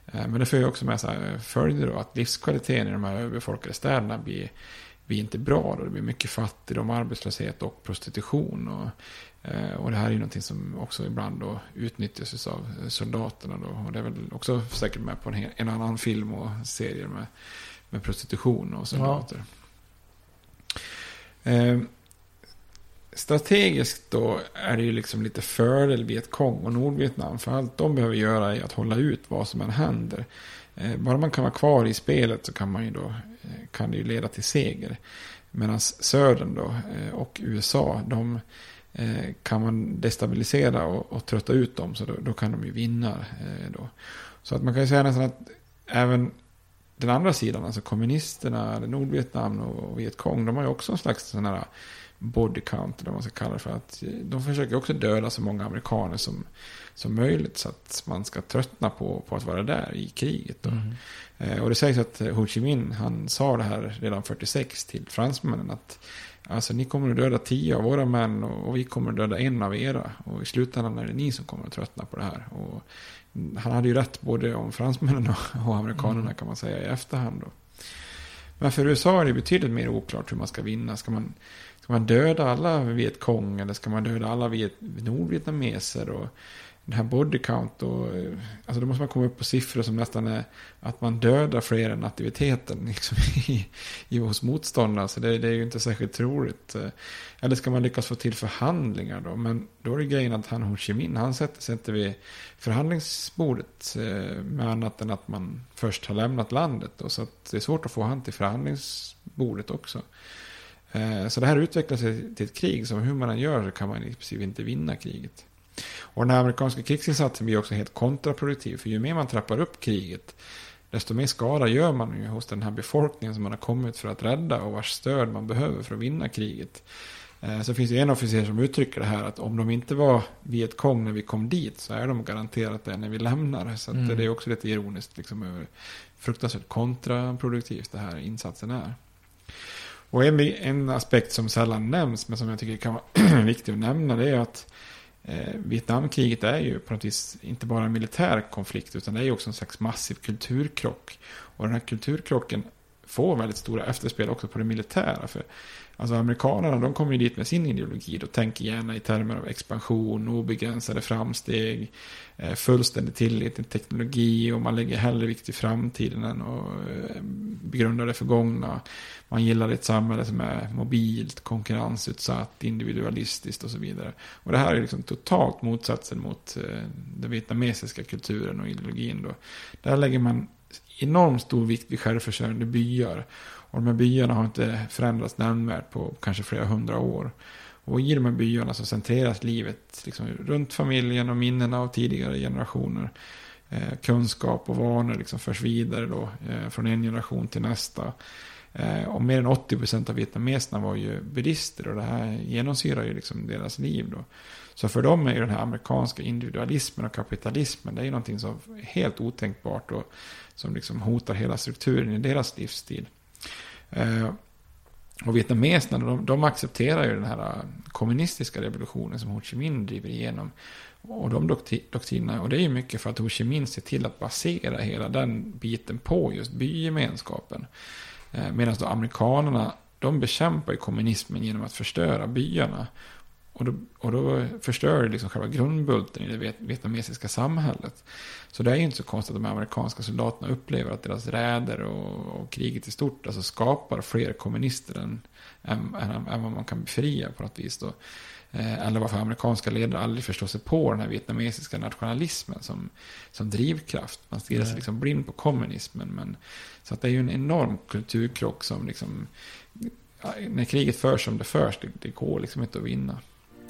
Eh, men det för ju också med sig eh, följder då att livskvaliteten i de här överbefolkade städerna blir blir inte bra. Då. Det blir mycket fattigdom, arbetslöshet och prostitution. Och, eh, och det här är ju någonting som också ibland då utnyttjas av soldaterna. Då. Och det är väl också säkert med på en, en annan film och serier med, med prostitution och soldater. Ja. Eh, strategiskt då är det ju liksom lite fördel Vietkong och Nordvietnam. För allt de behöver göra är att hålla ut vad som än händer. Eh, bara man kan vara kvar i spelet så kan man ju då Eh, kan det ju leda till seger. Medan södern då eh, och USA, de eh, Eh, kan man destabilisera och, och trötta ut dem. Så då, då kan de ju vinna. Eh, då. Så att man kan ju säga nästan att även den andra sidan, alltså kommunisterna, Nordvietnam och Vietkong, de har ju också en slags sån här body count, eller vad man ska kalla det för. Att de försöker också döda så många amerikaner som, som möjligt så att man ska tröttna på, på att vara där i kriget. Mm. Eh, och det sägs att Ho Chi Minh, han sa det här redan 46 till fransmännen att Alltså ni kommer att döda tio av våra män och, och vi kommer att döda en av era. Och i slutändan är det ni som kommer att tröttna på det här. Och han hade ju rätt både om fransmännen och, och amerikanerna mm. kan man säga i efterhand. Då. Men för USA är det betydligt mer oklart hur man ska vinna. Ska man, ska man döda alla Vietkong eller ska man döda alla Viet, nordvietnameser? Och den här body count och, alltså då måste man komma upp på siffror som nästan är att man dödar fler än aktiviteten liksom, i, i hos motståndare. Så det, det, är ju inte särskilt troligt. Eller ska man lyckas få till förhandlingar då? Men då är det grejen att han Ho Chi Minh, han sätter sig inte vid förhandlingsbordet eh, med annat än att man först har lämnat landet. Då, så att det är svårt att få han till förhandlingsbordet också. Eh, så det här utvecklar sig till ett krig som hur man än gör så kan man i princip inte vinna kriget. Och den amerikanska krigsinsatsen blir också helt kontraproduktiv. För ju mer man trappar upp kriget, desto mer skada gör man ju hos den här befolkningen som man har kommit för att rädda och vars stöd man behöver för att vinna kriget. Eh, så finns det en officer som uttrycker det här att om de inte var Vietkong när vi kom dit så är de garanterat det när vi lämnar. Så mm. det är också lite ironiskt, liksom hur fruktansvärt kontraproduktivt det här insatsen är. Och en, en aspekt som sällan nämns men som jag tycker kan vara viktig att nämna det är att eh, Vietnamkriget är ju på något vis inte bara en militär konflikt utan det är ju också en slags massiv kulturkrock. Och den här kulturkrocken får väldigt stora efterspel också på det militära. För Alltså amerikanerna de kommer ju dit med sin ideologi och tänker gärna i termer av expansion, obegränsade framsteg, eh, fullständig tillit till teknologi och man lägger hellre vikt i framtiden än att eh, begrunda det förgångna. Man gillar ett samhälle som är mobilt, konkurrensutsatt, individualistiskt och så vidare. Och det här är liksom totalt motsatsen mot eh, den vietnamesiska kulturen och ideologin. Då. Där lägger man enormt stor vikt vid självförsörjande byar. Och de här byarna har inte förändrats nämnvärt på kanske flera hundra år. Och i de här byarna så centreras livet liksom runt familjen och minnena av tidigare generationer. Eh, kunskap och vanor liksom förs vidare då, eh, från en generation till nästa. Eh, och mer än 80% av vietnameserna var ju buddister och det här genomsyrar ju liksom deras liv. Då. Så för dem är ju den här amerikanska individualismen och kapitalismen, det är ju någonting som är helt otänkbart och som liksom hotar hela strukturen i deras livsstil. Eh, och vietnameserna, de, de accepterar ju den här eh, kommunistiska revolutionen som Ho Chi Minh driver igenom. Och de doktrinerna, och det är ju mycket för att Ho Chi Minh ser till att basera hela den biten på just bygemenskapen. Eh, Medan då amerikanerna, de bekämpar ju kommunismen genom att förstöra byarna. Och då, och då förstör det liksom själva grundbulten i det vietnamesiska samhället. Så det är ju inte så konstigt att de amerikanska soldaterna upplever att deras räder och, och kriget i stort alltså skapar fler kommunister än, än, än, än, vad man kan befria på något vis. Då. Eh, eller varför amerikanska ledare aldrig förstår sig på den här vietnamesiska nationalismen som, som drivkraft. Man stirrar sig liksom blind på kommunismen. Men, så att det är ju en enorm kulturkrock som liksom, när kriget förs som det förs, det, det går liksom inte att vinna.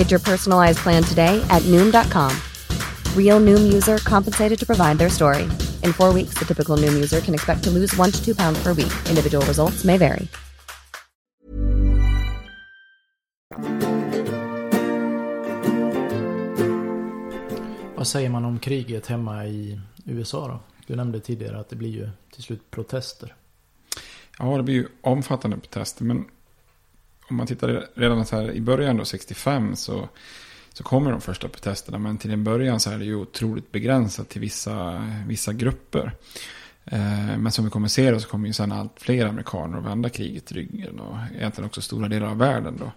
Get your personalized plan today at Noom.com. Real Noom user compensated to provide their story. In four weeks, the typical Noom user can expect to lose one to two pounds per week. Individual results may vary. Vad säger man om kriget hemma i USA då? Du nämnde tidigare att det blir ju till slut protester. Ja, det blir ju omfattande protester. Men om man tittar redan så här i början då, 65, så, så kommer de första protesterna. Men till en början så är det ju otroligt begränsat till vissa, vissa grupper. Eh, men som vi kommer se då så kommer ju sen allt fler amerikaner att vända kriget ryggen. Och egentligen också stora delar av världen då.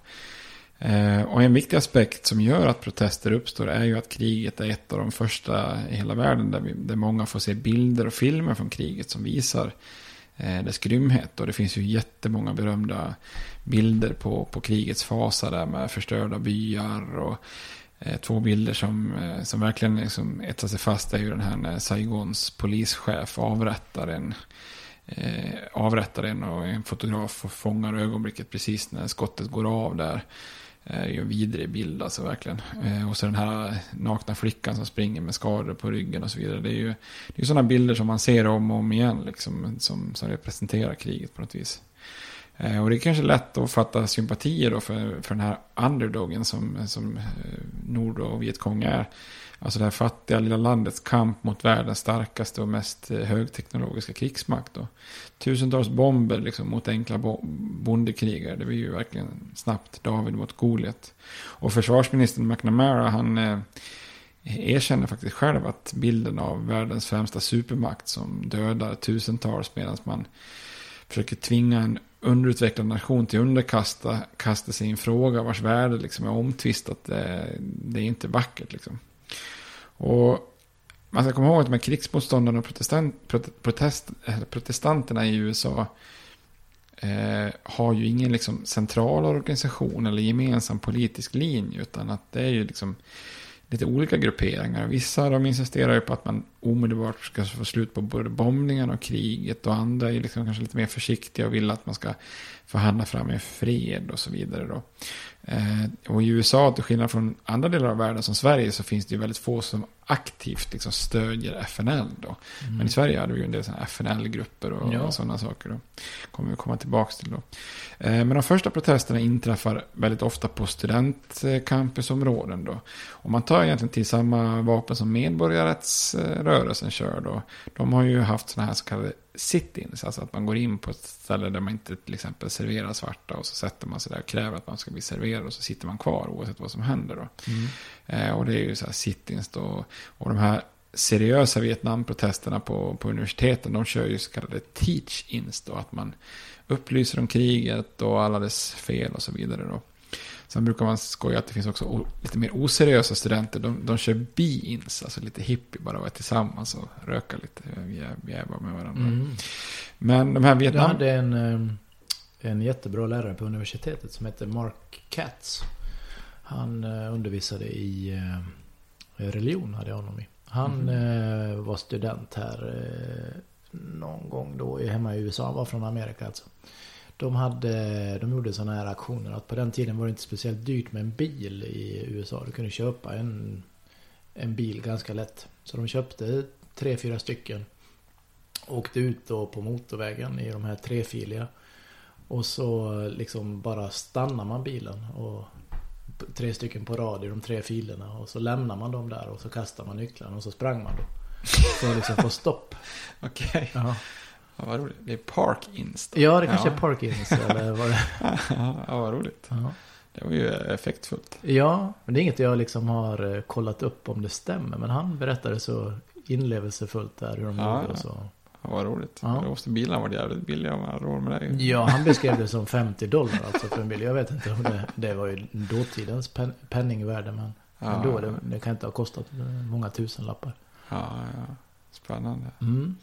Eh, och en viktig aspekt som gör att protester uppstår är ju att kriget är ett av de första i hela världen där, vi, där många får se bilder och filmer från kriget som visar eh, Eh, dess grymhet. Och det finns ju jättemånga berömda bilder på, på krigets fasa där med förstörda byar och eh, två bilder som, eh, som verkligen liksom etsar sig fast är ju den här när Saigons polischef avrättar en eh, avrättar en och en fotograf fångar ögonblicket precis när skottet går av där. Eh, det är ju en vidrig bild alltså verkligen. Eh, och så den här nakna flickan som springer med skador på ryggen och så vidare. Det är ju det är sådana bilder som man ser om och om igen liksom, som, som representerar kriget på något vis. Eh, och det är kanske lätt att fatta sympatier då för, för den här underdogen som, som eh, Nord och Vietkong är. Alltså det här fattiga lilla landets kamp mot världens starkaste och mest eh, högteknologiska krigsmakt. Då. Tusentals bomber liksom mot enkla bo bondekrigare. Det var ju verkligen snabbt David mot Goliat. Och försvarsministern McNamara han eh, erkänner faktiskt själv att bilden av världens främsta supermakt som dödar tusentals medan man försöker tvinga en underutvecklad nation till underkasta kasta sig i en fråga vars värde liksom är omtvistat. Det, det är inte vackert liksom. Och man ska komma ihåg att de här krigsmotståndarna och protestant, protest, eh, protestanterna i USA eh, har ju ingen liksom central organisation eller gemensam politisk linje. Utan att det är ju liksom lite olika grupperingar. Vissa de insisterar ju på att man omedelbart ska få slut på både bombningarna och kriget. Och andra är liksom kanske lite mer försiktiga och vill att man ska förhandla fram en fred och så vidare. Då. Eh, och i USA, till skillnad från andra delar av världen som Sverige, så finns det ju väldigt få som aktivt liksom stödjer FNL. Då. Mm. Men i Sverige hade vi ju en del FNL-grupper och, ja. och sådana saker. Då. kommer vi komma tillbaka till då. Eh, men de första protesterna inträffar väldigt ofta på studentcampusområden. Då. Och man tar egentligen till samma vapen som medborgarrättsrörelsen kör. Då. De har ju haft sådana här så kallade sit-ins, alltså att man går in på ett ställe där man inte till exempel serverar svarta och så sätter man sig där och kräver att man ska bli serverad och så sitter man kvar oavsett vad som händer. Då. Mm. Eh, och det är ju så här sit-ins då. Och de här seriösa Vietnamprotesterna på, på universiteten, de kör ju så kallade teach-ins då, att man upplyser om kriget och alla dess fel och så vidare då. Sen brukar man skoja att det finns också lite mer oseriösa studenter. De, de kör be-ins, alltså lite hippie, bara vara tillsammans och röka lite, jäva med varandra. Mm. Men de här Vietnam... Jag hade en, eh, en jättebra lärare på universitetet som hette Mark Katz. Han eh, undervisade i eh, religion, hade jag honom i. Han mm. var student här någon gång då hemma i USA. Han var från Amerika alltså. De, hade, de gjorde sådana här aktioner att på den tiden var det inte speciellt dyrt med en bil i USA. Du kunde köpa en, en bil ganska lätt. Så de köpte tre, fyra stycken. Åkte ut då på motorvägen i de här trefiliga. Och så liksom bara stannar man bilen. Och tre stycken på rad i de tre filerna. Och så lämnar man dem där och så kastar man nycklarna och så sprang man då. För att liksom få stopp. Okej. Okay. Ja, vad roligt. Det är Park Inst. Ja, det kanske ja. är Park Inst eller vad det Ja, vad roligt. Ja. Det var ju effektfullt. Ja, men det är inget jag liksom har eh, kollat upp om det stämmer. Men han berättade så inlevelsefullt där hur de Ja, gjorde och så. Ja, vad roligt. Ja. Då måste bilarna vara jävligt billiga om har råd med det. Ja, han beskrev det som 50 dollar alltså för en bil. Jag vet inte om det, det var ju dåtidens pen, penningvärde. Men, Ja, men då, det, det kan inte ha kostat många tusen lappar. ja, ja. Spännande. Mm.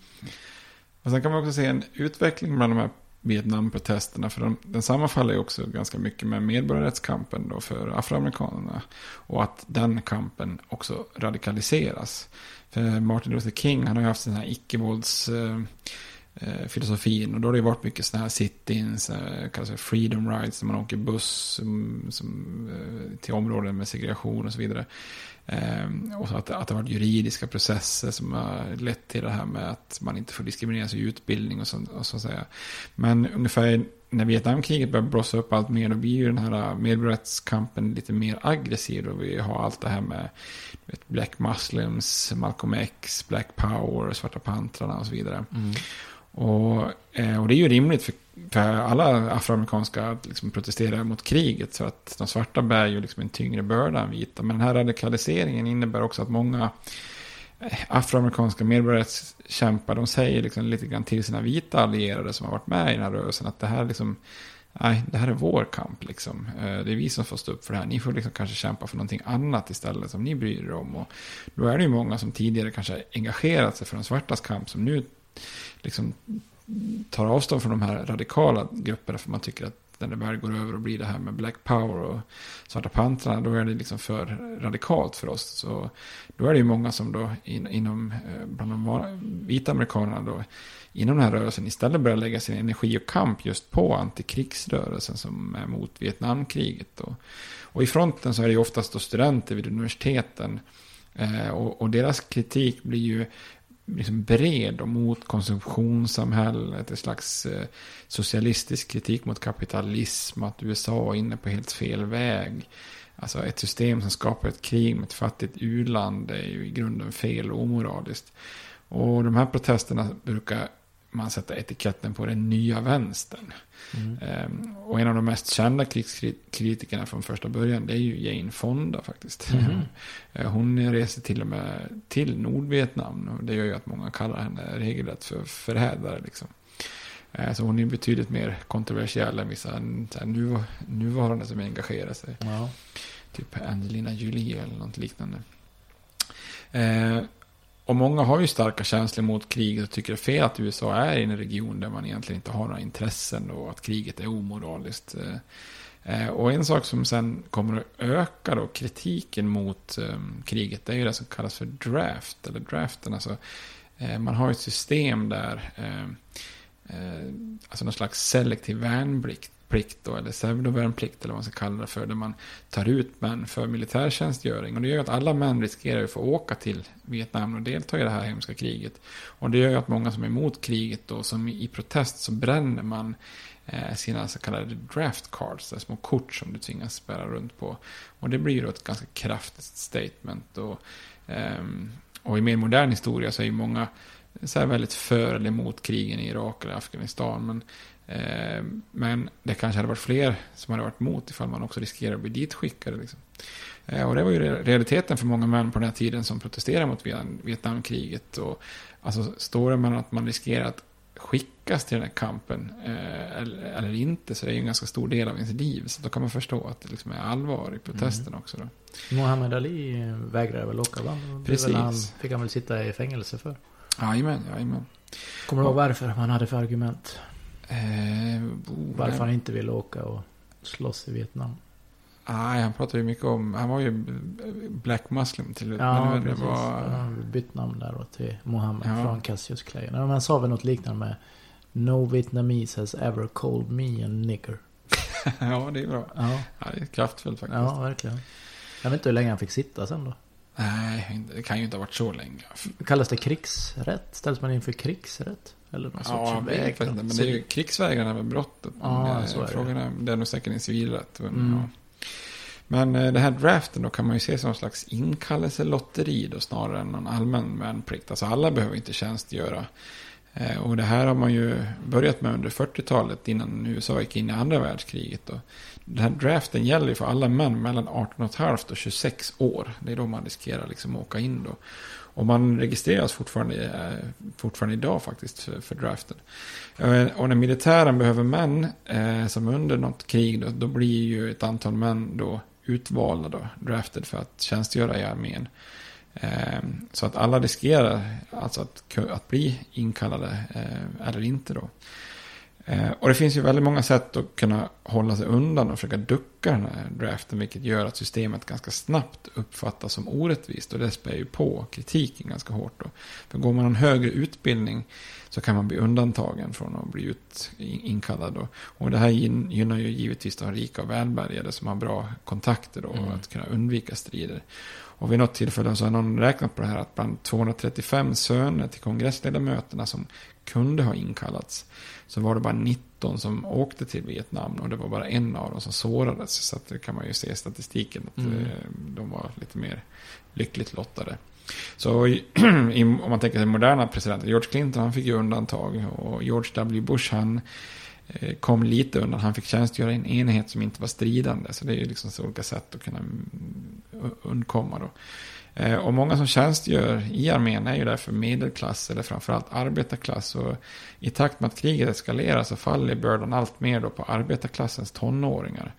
Och sen kan man också se en utveckling bland de här Vietnamprotesterna. För de, den sammanfaller ju också ganska mycket med medborgarrättskampen då för afroamerikanerna. Och att den kampen också radikaliseras. För Martin Luther King han har ju haft den här icke-vålds... Eh, eh, filosofin och då har det ju varit mycket sådana här sit-ins, eh, kallas freedom rides, när man åker buss som, som, eh, till områden med segregation och så vidare. Eh, och så att, att det har varit juridiska processer som har lett till det här med att man inte får diskrimineras i utbildning och så, och så att säga. Men ungefär när Vietnamkriget börjar blossa upp allt mer, då blir ju den här medborgarrättskampen lite mer aggressiv. Och vi har allt det här med vet, Black Muslims, Malcolm X, Black Power, Svarta Pantrarna och så vidare. Mm. Och, eh, och det är ju rimligt för, för alla afroamerikanska att liksom protestera mot kriget. Så att de svarta bär ju liksom en tyngre börda än vita. Men den här radikaliseringen innebär också att många eh, afroamerikanska medborgarrättskämpar, de säger liksom lite grann till sina vita allierade som har varit med i den här rörelsen att det här liksom, nej, det här är vår kamp liksom. Eh, det är vi som får stå upp för det här. Ni får liksom kanske kämpa för någonting annat istället som ni bryr er om. Och då är det ju många som tidigare kanske engagerat sig för de svartas kamp som nu liksom tar avstånd från de här radikala grupperna för man tycker att när det väl går över och blir det här med Black Power och Svarta Pantrarna, då är det liksom för radikalt för oss. Så då är det ju många som då in, inom, eh, bland de vita amerikanerna då, inom den här rörelsen istället börjar lägga sin energi och kamp just på antikrigsrörelsen som är mot Vietnamkriget. Och, och i fronten så är det ju oftast då studenter vid universiteten eh, och, och deras kritik blir ju liksom bred och mot konsumtionssamhället, ett slags eh, socialistisk kritik mot kapitalism, att USA är inne på helt fel väg. Alltså ett system som skapar ett krig med ett fattigt u-land är ju i grunden fel och omoraliskt. Och de här protesterna brukar man sätta etiketten på den nya vänstern. Mm. Ehm, och en av de mest kända krigskritikerna från första början det är ju Jane Fonda faktiskt. Eh, Hon reser till och med till Nordvietnam och det gör ju att många kallar henne regelrätt för förrädare. Liksom. Eh, Så hon är betydligt mer kontroversiell än vissa nuv- nuvarande som engagerar sig. Ja. Typ Angelina Jolie eller något liknande. Och många har ju starka känslor mot kriget och tycker det är fel att USA är i en region där man egentligen inte har några intressen och att kriget är omoraliskt. Eh, eh, och en sak som sen kommer att öka då kritiken mot ehm, kriget det är ju det som kallas för draft. Eller draften, alltså eh, man har ett system där ehm, alltså någon slags selektiv värnplikt plikt då, eller pseudovärnplikt eller vad man ska kalla det för, där man tar ut män för militärtjänstgöring. Och det gör ju att alla män riskerar att få åka till Vietnam och delta i det här hemska kriget. Och det gör ju att många som är emot kriget då, som i protest så bränner man eh, sina så kallade draft cards, små kort som du tvingas bära runt på. Och det blir ju då ett ganska kraftigt statement. Och, ehm, och i mer modern historia så är ju många så här väldigt för eller emot krigen i Irak eller Afghanistan. Men, men det kanske hade varit fler som hade varit emot ifall man också riskerar att bli ditskickade. Liksom. Eh, och det var ju re- realiteten för många män på den här tiden som protesterade mot Vietnam- Vietnamkriget. Och, alltså står det man att man riskerar att skickas till den här kampen eh, eller, eller inte så det är ju en ganska stor del av ens liv. Så då kan man förstå att det liksom är allvar i protesten också. Då. Muhammad Ali vägrade väl åka va? Precis. Han, fick han väl sitta i fängelse för. Jajamän, jajamän. Kommer du ihåg varför han hade för argument? Eh, oh, Varför han inte ville åka och slåss i Vietnam? Nej, han pratade ju mycket om, han var ju Black Muslim till Ja, men precis. var, Han bytt namn där då till Mohammed Ja. från Cassius Clay. Men han sa väl något liknande med No Vietnamese has ever called me a nigger. ja det är bra. Ja, Ja, det är kraftfullt faktiskt. ja verkligen. Jag vet inte hur länge han fick sitta sen då. Nej, det kan ju inte ha varit så länge. Kallas det krigsrätt? Ställs man inför krigsrätt? Eller någon sorts Ja, vägran? faktiskt inte. Men det är ju krigsvägran är väl brottet. Eh, så är det. Frågan är, det är nog säkert en civilrätt. Men, Mm. ja. men eh, det här draften då kan man ju se som en slags inkallelselotteri då snarare än någon allmän värnplikt. Alltså alla behöver inte tjänstgöra. Eh, och det här har man ju börjat med under 40-talet innan USA gick in i andra världskriget. Och den här draften gäller ju för alla män mellan 18,5 och 26 år. Det är då man riskerar liksom att åka in då. Och man registreras fortfarande, eh, fortfarande idag faktiskt för, för draften. Eh, och när militären behöver män eh, som under något krig då, då blir ju ett antal män då utvalda då, drafted för att tjänstgöra i armén. Eh, så att alla riskerar alltså att, att bli inkallade eh, eller inte då. Eh, och det finns ju väldigt många sätt att kunna hålla sig undan och försöka ducka den här draften. Vilket gör att systemet ganska snabbt uppfattas som orättvist. Och det spär ju på kritiken ganska hårt. Då. För går man en högre utbildning så kan man bli undantagen från att bli ut, inkallad. Då. Och det här gynnar ju givetvis de rika och välbärgade som har bra kontakter då, mm. och att kunna undvika strider. Och vid något tillfälle så har någon räknat på det här att bland 235 söner till kongressledamöterna som kunde ha inkallats så var det bara 19 som åkte till Vietnam och det var bara en av dem som sårades. Så att det kan man ju se i statistiken att mm. Eh, de var lite mer lyckligt lottade. Så om man tänker sig moderna presidenter, George Clinton han fick ju undantag och George W. Bush han eh, kom lite undan. Han fick tjänstgöra i en enhet som inte var stridande. Så det är ju liksom så olika sätt att kunna mm, undkomma då. Eh, och många som tjänstgör i armén är ju därför medelklass eller framförallt arbetarklass. Och i takt med att kriget eskalerar så faller bördan allt mer då på arbetarklassens tonåringar.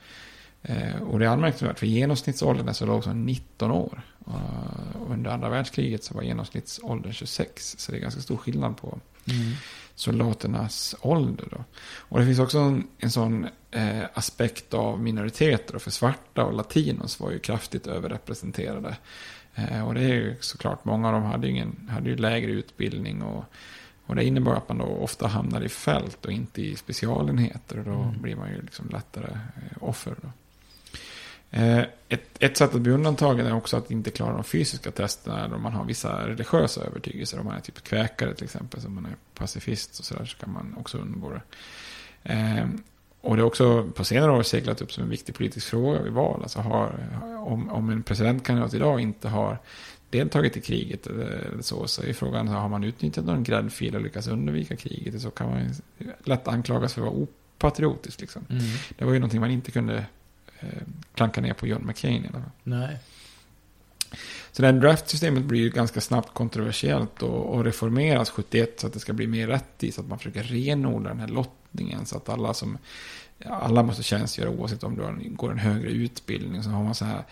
Eh, och det är anmärkningsvärt för genomsnittsåldern är så låg som 19 år. Och under andra världskriget så var genomsnittsåldern 26. Så det är ganska stor skillnad på mm. soldaternas ålder. Då. Och det finns också en, en sån eh, aspekt av minoriteter. För svarta och latinos var ju kraftigt överrepresenterade. Eh, och det är ju såklart, många av dem hade ju, ingen, hade ju lägre utbildning. Och, och det innebar att man då ofta hamnar i fält och inte i specialenheter. Och då mm. blir man ju liksom lättare eh, offer. Då. Eh, ett, ett sätt att bli undantagen är också att inte klara de fysiska testerna. Eller om man har vissa religiösa övertygelser. Om man är typ kväkare till exempel. Som man är pacifist och sådär. Så kan man också undgå det. Och det är också på senare år seglat upp som en viktig politisk fråga vid val. Alltså har, om, om en presidentkandidat idag inte har deltagit i kriget eller så, så är frågan har man utnyttjat någon gräddfil och lyckats undvika kriget. Så kan man lätt anklagas för att vara opatriotisk. Liksom. Mm. Det var ju någonting man inte kunde eh, klanka ner på John McCain fall. Nej. Så det här draftsystemet blir ju ganska snabbt kontroversiellt och, och reformeras 71 så att det ska bli mer rättvist. Att man försöker renodla den här lottningen så att alla som alla måste tjänstgöra oavsett om du går en högre utbildning. Så har man så här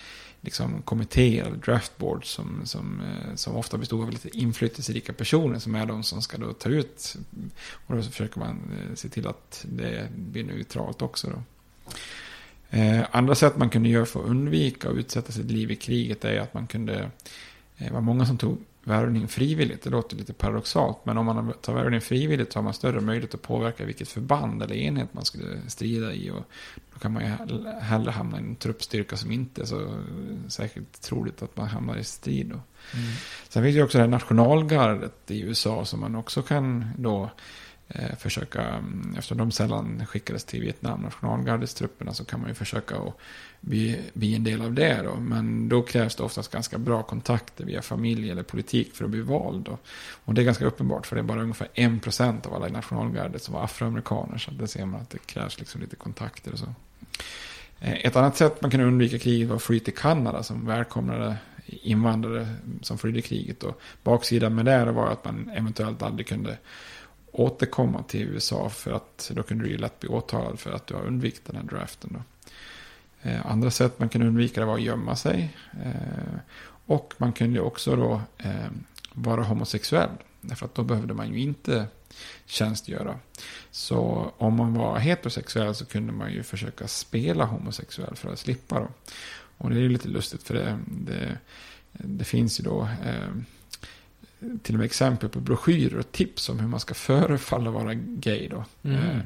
liksom kommittéer eller draftboard som, som, eh, som ofta består av lite inflytelserika personer som är de som ska då ta ut. Och då försöker man eh, se till att det blir neutralt också. Då. Eh, andra sätt man kunde göra för att undvika att utsätta sitt liv i kriget är att man kunde, det eh, var många som tog värvning frivilligt. Det låter lite paradoxalt, men om man tar värvning frivilligt så har man större möjlighet att påverka vilket förband eller enhet man skulle strida i. Och då kan man ju hellre hamna i en truppstyrka som inte är så särskilt troligt att man hamnar i strid. Mm. Sen finns det också det här nationalgardet i USA som man också kan då Eh, försöka, mm, eftersom de sällan skickades till Vietnam, nationalgardestrupperna, så kan man ju försöka att bli, bli en del av det. Då. Men då krävs det oftast ganska bra kontakter via familj eller politik för att bli vald. Då. Och det är ganska uppenbart, för det är bara ungefär 1% av alla i nationalgardet som var afroamerikaner. Så det ser man att det krävs liksom lite kontakter och så. Eh, ett annat sätt man kunde undvika kriget var att fly till Kanada som välkomnade invandrare som flydde kriget. Och baksidan med det var att man eventuellt aldrig kunde återkomma till USA för att då kunde du ju lätt bli åtalad för att du har undvikit den här draften. Då. Eh, andra sätt man kunde undvika det var att gömma sig. Eh, och man kunde också då eh, vara homosexuell. Därför att då behövde man ju inte tjänstgöra. Så om man var heterosexuell så kunde man ju försöka spela homosexuell för att slippa då. Och det är ju lite lustigt för det, det, det finns ju då eh, till och med exempel på broschyrer och tips om hur man ska förefalla vara gay. Då. Mm. Eh,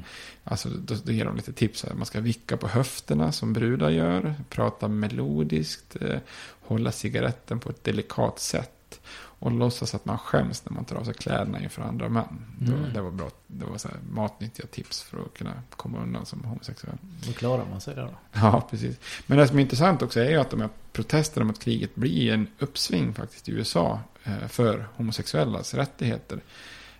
alltså, då, då ger de lite tips. Här. Man ska vicka på höfterna som brudar gör. Prata melodiskt. Eh, hålla cigaretten på ett delikat sätt. Och låtsas att man skäms när man tar av sig kläderna inför andra män. Mm. det var bra. Det var så här matnyttiga tips för att kunna komma undan som homosexuell. Då klarar man sig då. Ja, precis. Men det som är intressant också är ju att de här protesterna mot kriget blir en uppsving faktiskt i USA för homosexuellas rättigheter.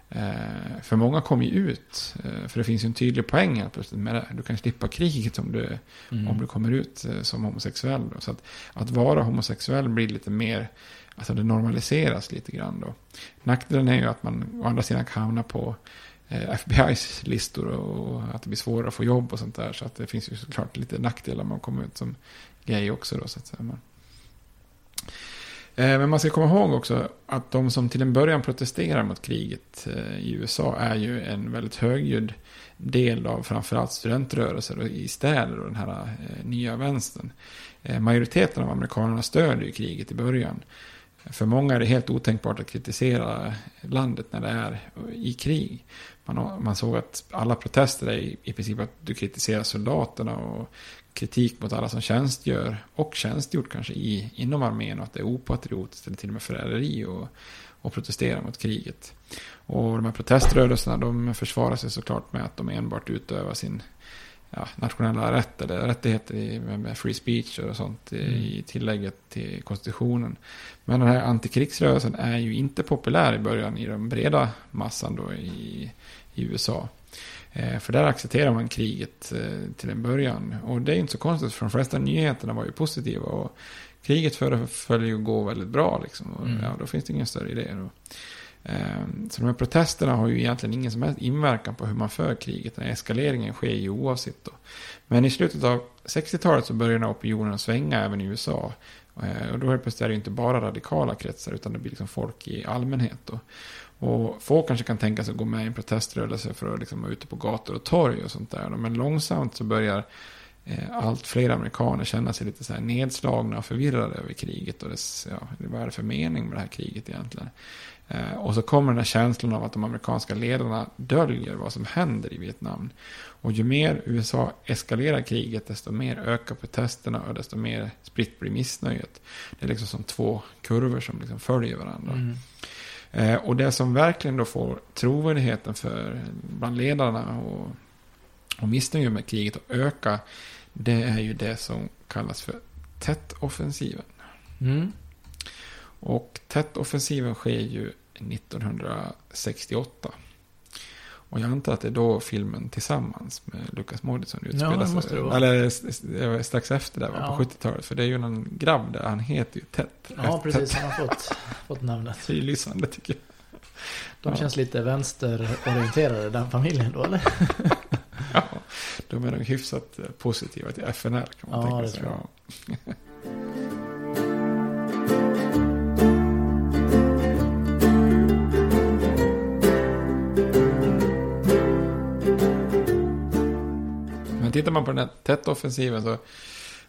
Eh, för många kommer ju ut, eh, för det finns ju en tydlig poäng här plötsligt med det. Du kan slippa kriget om du, Mm. om du kommer ut eh, som homosexuell. Då. Så att, att vara homosexuell blir lite mer, alltså det normaliseras lite grann då. Nackdelen är ju att man å andra sidan kan hamna på eh, FBI's listor och att det blir svårare att få jobb och sånt där. Så att det finns ju såklart lite nackdelar om man kommer ut som gay också då så att säga. Eh, men, man ska komma ihåg också att de som till en början protesterar mot kriget eh, i USA är ju en väldigt högljudd del av framförallt studentrörelser i städer och den här eh, nya vänstern. Majoriteten av amerikanerna stödjer ju kriget i början. För många är det helt otänkbart att kritisera landet när det är i krig. Man, man såg att alla protester är i, i princip att du kritiserar soldaterna och kritik mot alla som tjänstgör och tjänstgjort kanske i, inom armén och att det är opatriotiskt eller till och med förräderi och, och protestera mot kriget. Och de här proteströrelserna de försvarar sig såklart med att de enbart utövar sin ja, nationella rätt eller rättigheter i, med, free speech och sånt i, i tillägget till konstitutionen. Men den här antikrigsrörelsen är ju inte populär i början i den breda massan då i, i USA. Eh, för där accepterar man kriget eh, till en början. Och det är inte så konstigt för de flesta nyheterna var ju positiva. Och kriget föreföll ju gå väldigt bra liksom. Och, Mm. ja, då finns det ingen större idé. Då. Eh, så de här protesterna har ju egentligen ingen som helst inverkan på hur man för kriget. Den här eskaleringen sker ju oavsett då. Men i slutet av 60-talet så börjar den här opinionen svänga även i USA. Och då helt plötsligt är det ju inte bara radikala kretsar utan det blir liksom folk i allmänhet. Då. Och få kanske kan tänka sig att gå med i en proteströrelse för att liksom vara ute på gator och torg och sånt där. Men långsamt så börjar eh, allt fler amerikaner känna sig lite så här nedslagna och förvirrade över kriget. Och dess, ja, vad är det för mening med det här kriget egentligen? Eh, och så kommer den här känslan av att de amerikanska ledarna döljer vad som händer i Vietnam. Och ju mer USA eskalerar kriget, desto mer ökar protesterna och desto mer spritt blir missnöjet. Det är liksom som två kurvor som liksom följer varandra. Mm. Eh, och det som verkligen då får trovärdigheten för bland ledarna och, och missnöje med kriget att öka, det är ju det som kallas för tätt-offensiven. Mm. Och tätt-offensiven sker ju 1968. Och jag antar att det är då filmen Tillsammans med Lukas Moodysson Ja, utspelar det sig. det. Eller strax efter det, Ja. på 70-talet. För det är ju en grabb där, han heter ju Ted. Ja, precis. Han har fått, fått namnet. Det är lysande tycker jag. De Ja. känns lite vänsterorienterade, den familjen då, eller? Ja, de är nog hyfsat eh, positiva till FNL kan man Ja, tänka det sig. tror jag. tittar man på den här tätt offensiven så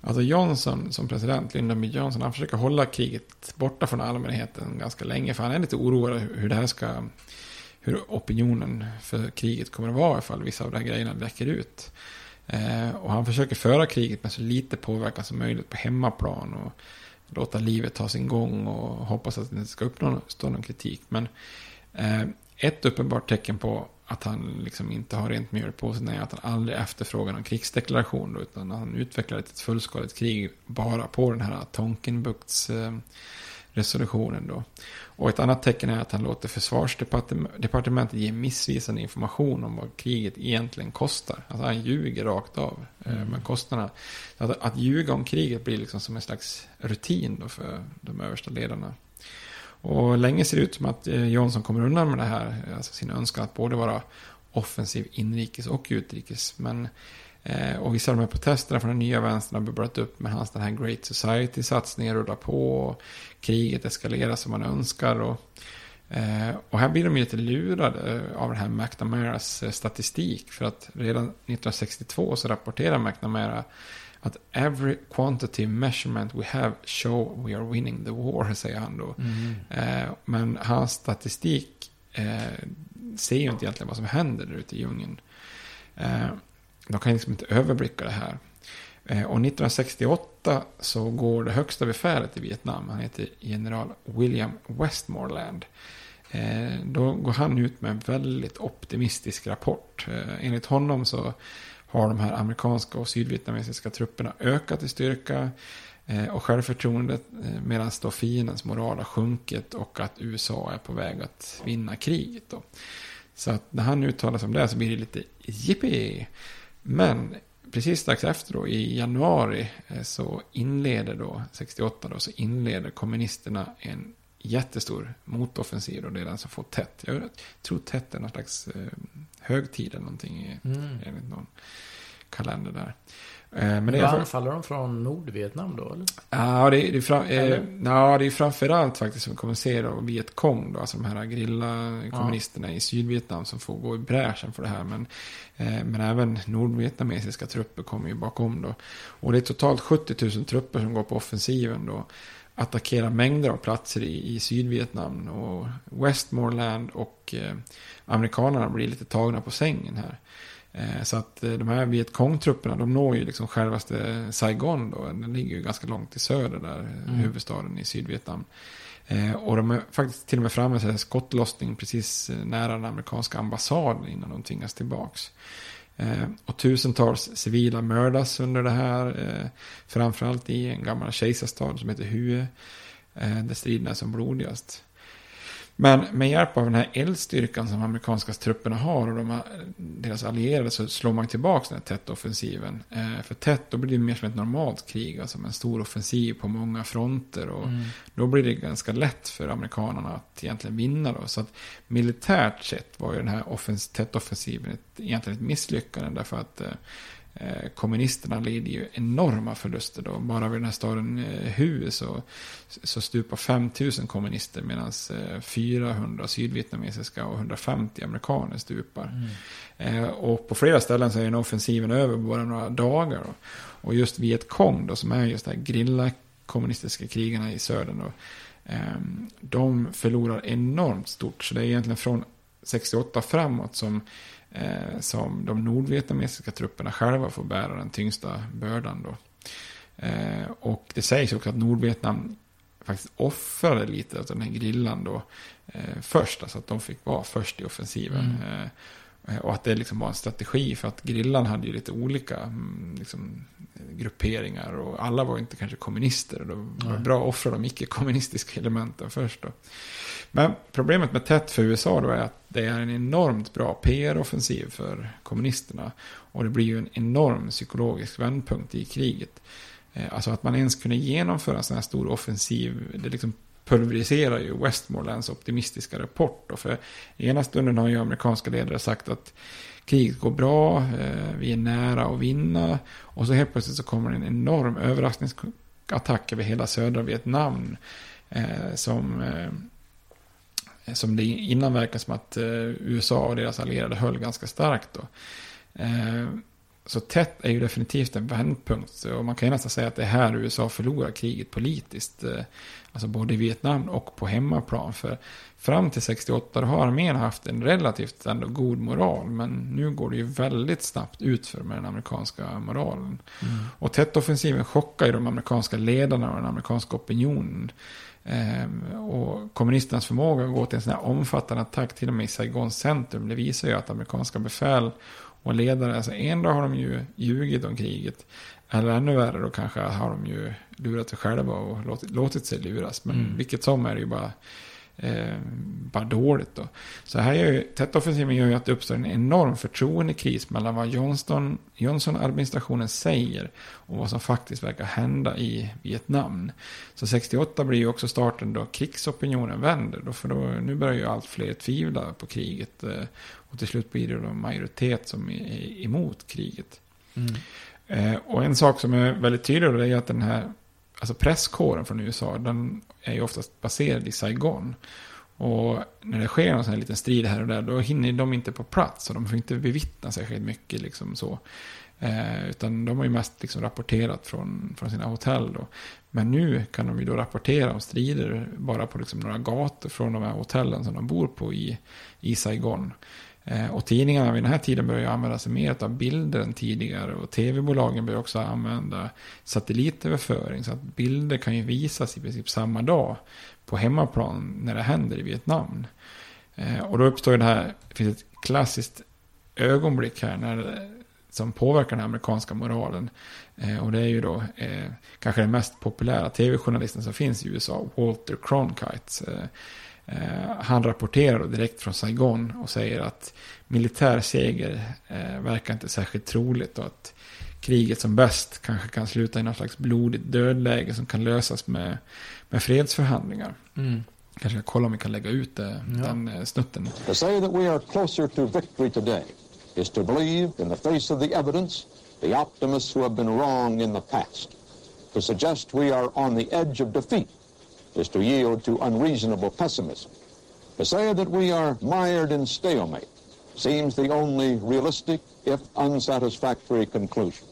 Alltså Johnson som president, Lyndon B. Johnson, han försöker hålla kriget borta från allmänheten ganska länge. För han är lite oroad hur det här ska, hur opinionen för kriget kommer att vara ifall vissa av de här grejerna läcker ut. Eh, och han försöker föra kriget med så lite påverkan som möjligt på hemmaplan. Och låta livet ta sin gång och hoppas att det inte ska uppstå någon kritik. Men eh, ett uppenbart tecken på att han liksom inte har rent mjöl på sig är att han aldrig efterfrågar någon krigsdeklaration. Då, utan han utvecklar ett fullskaligt krig bara på den här Tonkinbukts eh, resolutionen. Då. Och ett annat tecken är att han låter försvarsdepartementet ge missvisande information om vad kriget egentligen kostar. Alltså han ljuger rakt av eh, Mm. med kostnaderna. Att, att ljuga om kriget blir liksom som en slags rutin då för de översta ledarna. Och länge ser det ut som att eh, Johnson kommer undan med det här. Alltså sin önskan att både vara offensiv inrikes och utrikes. Men, eh, och vissa av de här protesterna från den nya vänstern har bubblat upp med hans den här Great Society-satsningen rullar på. Och kriget eskalerar som man önskar. Och, eh, och här blir de ju lite lurade eh, av den här McNamaras eh, statistik. För att redan 1962 så rapporterar McNamara att every quantitative measurement we have show we are winning the war, säger han då. Mm. Eh, men hans statistik eh, ser ju inte egentligen vad som händer där ute i djungeln. Eh, de kan liksom inte överblicka det här. Eh, och 1968 så går det högsta befälet i Vietnam, han heter general William Westmoreland. Eh, då går han ut med en väldigt optimistisk rapport. Eh, enligt honom så har de här amerikanska och sydvietnamesiska trupperna ökat i styrka eh, och självförtroendet eh, medan då fiendens moral har sjunkit och att USA är på väg att vinna kriget. Då. Så att när han uttalar sig om det så blir det lite jippi. Men precis strax efter då, i januari, eh, så inleder då, 68 då, så inleder kommunisterna en jättestor motoffensiv. och det är den som får tätt. Jag tror tätt är någon slags högtid eller någonting mm. enligt någon kalender där. Eh, men det är anfaller de från Nordvietnam då? Eller? Ja, det är, det är, fram, eh, ja, det är framförallt faktiskt som vi kommer se då Vietkong då, alltså de här grilla kommunisterna ja. i Sydvietnam som får gå i bräschen för det här. Men, eh, men även nordvietnamesiska trupper kommer ju bakom då. Och det är totalt 70 000 trupper som går på offensiven då. Attackerar mängder av platser i, i Sydvietnam och Westmoreland och eh, amerikanerna blir lite tagna på sängen här. Eh, så att eh, de här Vietkong-trupperna, de når ju liksom självaste Saigon då. Den ligger ju ganska långt i söder där, mm. huvudstaden i Sydvietnam. Eh, och de är faktiskt till och med framme till skottlossning precis nära den amerikanska ambassaden innan de tvingas tillbaks. Eh, och tusentals civila mördas under det här. Eh, framförallt i en gammal kejsarstad som heter Hue. Eh, där striderna är som blodigast. Men med hjälp av den här eldstyrkan som amerikanska trupperna har och de, deras allierade så slår man tillbaka den här tätt-offensiven. Eh, för tätt då blir det mer som ett normalt krig, alltså en stor offensiv på många fronter. Och mm. Då blir det ganska lätt för amerikanerna att egentligen vinna. Då. Så att militärt sett var ju den här offens tätt-offensiven ett, egentligen ett misslyckande. Därför att Eh, kommunisterna lider ju enorma förluster då. Bara vid den här staden eh, Hue så, så stupar 5000 kommunister medan 400 eh, sydvietnamesiska och 150 amerikaner stupar. Mm. Och på flera ställen så är den offensiven över bara några dagar. Då. Och just Vietkong då, som är just det här grilla kommunistiska krigarna i södern då, de förlorar enormt stort. Så det är egentligen från 68 framåt som eh, som de nordvietnamesiska trupperna själva får bära den tyngsta bördan. Då. Eh, och det sägs också att Nordvietnam faktiskt offrade lite av den här grillan då eh, först, alltså att de fick vara först i offensiven. Mm. Eh, och att det liksom var en strategi för att grillan hade ju lite olika mm, liksom, grupperingar och alla var inte kanske kommunister. Och det var bra att offra de icke-kommunistiska elementen först. Då. Men problemet med tätt för USA då är att det är en enormt bra PR-offensiv för kommunisterna. Och det blir ju en enorm psykologisk vändpunkt i kriget. Eh, alltså att man ens kunde genomföra en sån här stor offensiv, det liksom pulveriserar ju Westmorelands optimistiska rapport. Då. För ena stunden har ju amerikanska ledare sagt att kriget går bra, eh, vi är nära att vinna. Och så helt plötsligt så kommer en enorm överraskningsattack över hela södra Vietnam. Eh, som eh, som det innan verkar som att eh, USA och deras allierade höll ganska starkt. Då. Eh, så tätt är ju definitivt en vändpunkt. Och man kan ju nästan säga att det är här USA förlorar kriget politiskt. Eh, Alltså både i Vietnam och på hemmaplan. För fram till 68 har armén haft en relativt ändå god moral. Men nu går det ju väldigt snabbt utför med den amerikanska moralen. Mm. Och tätt-offensiven chockar ju de amerikanska ledarna och den amerikanska opinionen. Ehm, och kommunisternas förmåga att gå till en sån här omfattande attack till och med i Saigons centrum. Det visar ju att amerikanska befäl och ledare, alltså en dag har de ju ljugit om kriget. Eller ännu värre då kanske har de ju lurat sig själva och låtit, låtit sig luras. Men mm. vilket som är det ju bara eh, bara dåligt. Då. Så här gör ju, tätt-offensiven gör ju att det uppstår en enorm förtroendekris mellan vad Johnston, Johnson-administrationen säger och vad som faktiskt verkar hända i Vietnam. Så 68 blir ju också starten då krigsopinionen vänder. Då, för då, nu börjar ju allt fler tvivla på kriget. Eh, och till slut blir det en majoritet som är emot kriget. Mm. Eh, och en sak som är väldigt tydlig då är att den här alltså presskåren från USA, den är ju oftast baserad i Saigon. Och när det sker en sån här liten strid här och där, då hinner de inte på plats. Och de får inte bevittna särskilt mycket liksom så. Eh, utan de har ju mest liksom rapporterat från, från sina hotell då. Men nu kan de ju då rapportera om strider bara på liksom några gator från de här hotellen som de bor på i, i Saigon. Eh, och tidningarna vid den här tiden börjar använda sig mer av bilder än tidigare. Och tv-bolagen börjar också använda satellitöverföring. Så att bilder kan ju visas i princip samma dag på hemmaplan när det händer i Vietnam. Eh, och då uppstår det här, det finns ett klassiskt ögonblick här när, som påverkar den amerikanska moralen. Eh, och det är ju då kanske den mest populära tv-journalisten som finns i USA, Walter Cronkite. Eh, han rapporterar direkt från Saigon och säger att militär seger eh, verkar inte särskilt troligt och att kriget som bäst kanske kan sluta i någon slags blodigt dödläge som kan lösas med, med fredsförhandlingar. Mm. Kanske ska kolla om vi kan lägga ut det, Ja. den eh, snutten. To say that we are closer to victory today is to believe, in the face of the evidence, the optimists who have been wrong in the past. To suggest we are on the edge of defeat is to yield to unreasonable pessimism. To say that we are mired in stalemate seems the only realistic, if unsatisfactory, conclusion.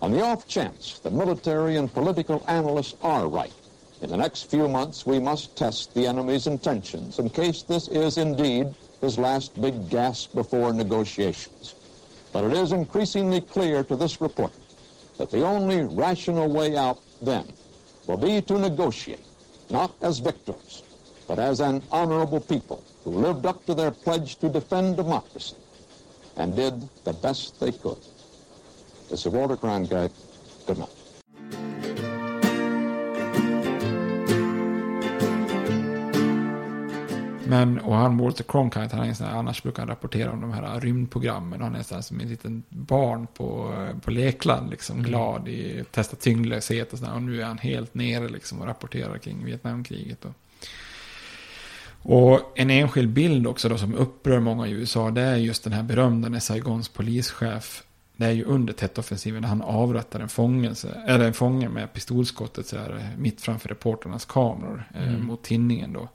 On the off chance the military and political analysts are right, in the next few months we must test the enemy's intentions in case this is indeed his last big gasp before negotiations. But it is increasingly clear to this report that the only rational way out then will be to negotiate, not as victors, but as an honorable people who lived up to their pledge to defend democracy and did the best they could. This is Walter Cronkite. Good night. Men, och han Walter Cronkite, han är sån här, annars brukar han rapportera om de här rymdprogrammen. Han är så här som en liten barn på, på lekland, liksom glad i testa tyngdlöshet och sådär. Och nu är han helt nere liksom och rapporterar kring Vietnamkriget. Och, och en enskild bild också då som upprör många i USA, det är just den här berömda när Saigons polischef det är ju under Tet-offensiven när han avrättar en, fångelse, eller en fånge med pistolskottet så här, mitt framför reporternas kameror eh, Mm. mot tinningen då.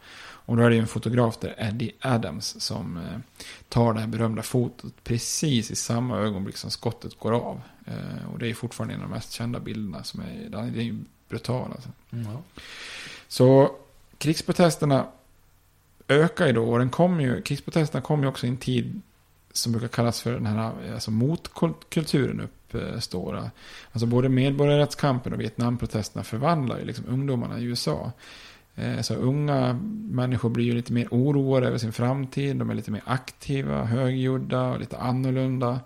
Och då är det ju en fotograf där, Eddie Adams, som eh, tar det här berömda fotot precis i samma ögonblick som skottet går av. Eh, och det är fortfarande en av de mest kända bilderna som är, den är ju brutal alltså. Ja. Så krigsprotesterna ökar ju då och den kom ju, krigsprotesterna kom ju också i en tid som brukar kallas för den här alltså motkulturen uppstår. Alltså både medborgarrättskampen och Vietnamprotesterna förvandlar ju liksom ungdomarna i USA. Eh, så unga människor blir ju lite mer oroade över sin framtid. De är lite mer aktiva, högljudda och lite annorlunda.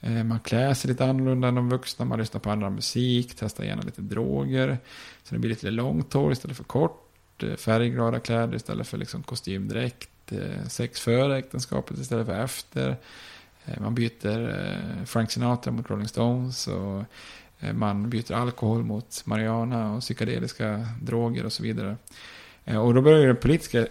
Eh, man klär sig lite annorlunda än de vuxna. Man lyssnar på andra musik, testar gärna lite droger. Så det blir lite långt hår istället för kort. Eh, färgglada kläder istället för liksom kostymdräkt. Sex före äktenskapet istället för efter. Man byter Frank Sinatra mot Rolling Stones. Och Eh, man byter alkohol mot marijuana och psykedeliska droger och så vidare. Eh, och då börjar det politiska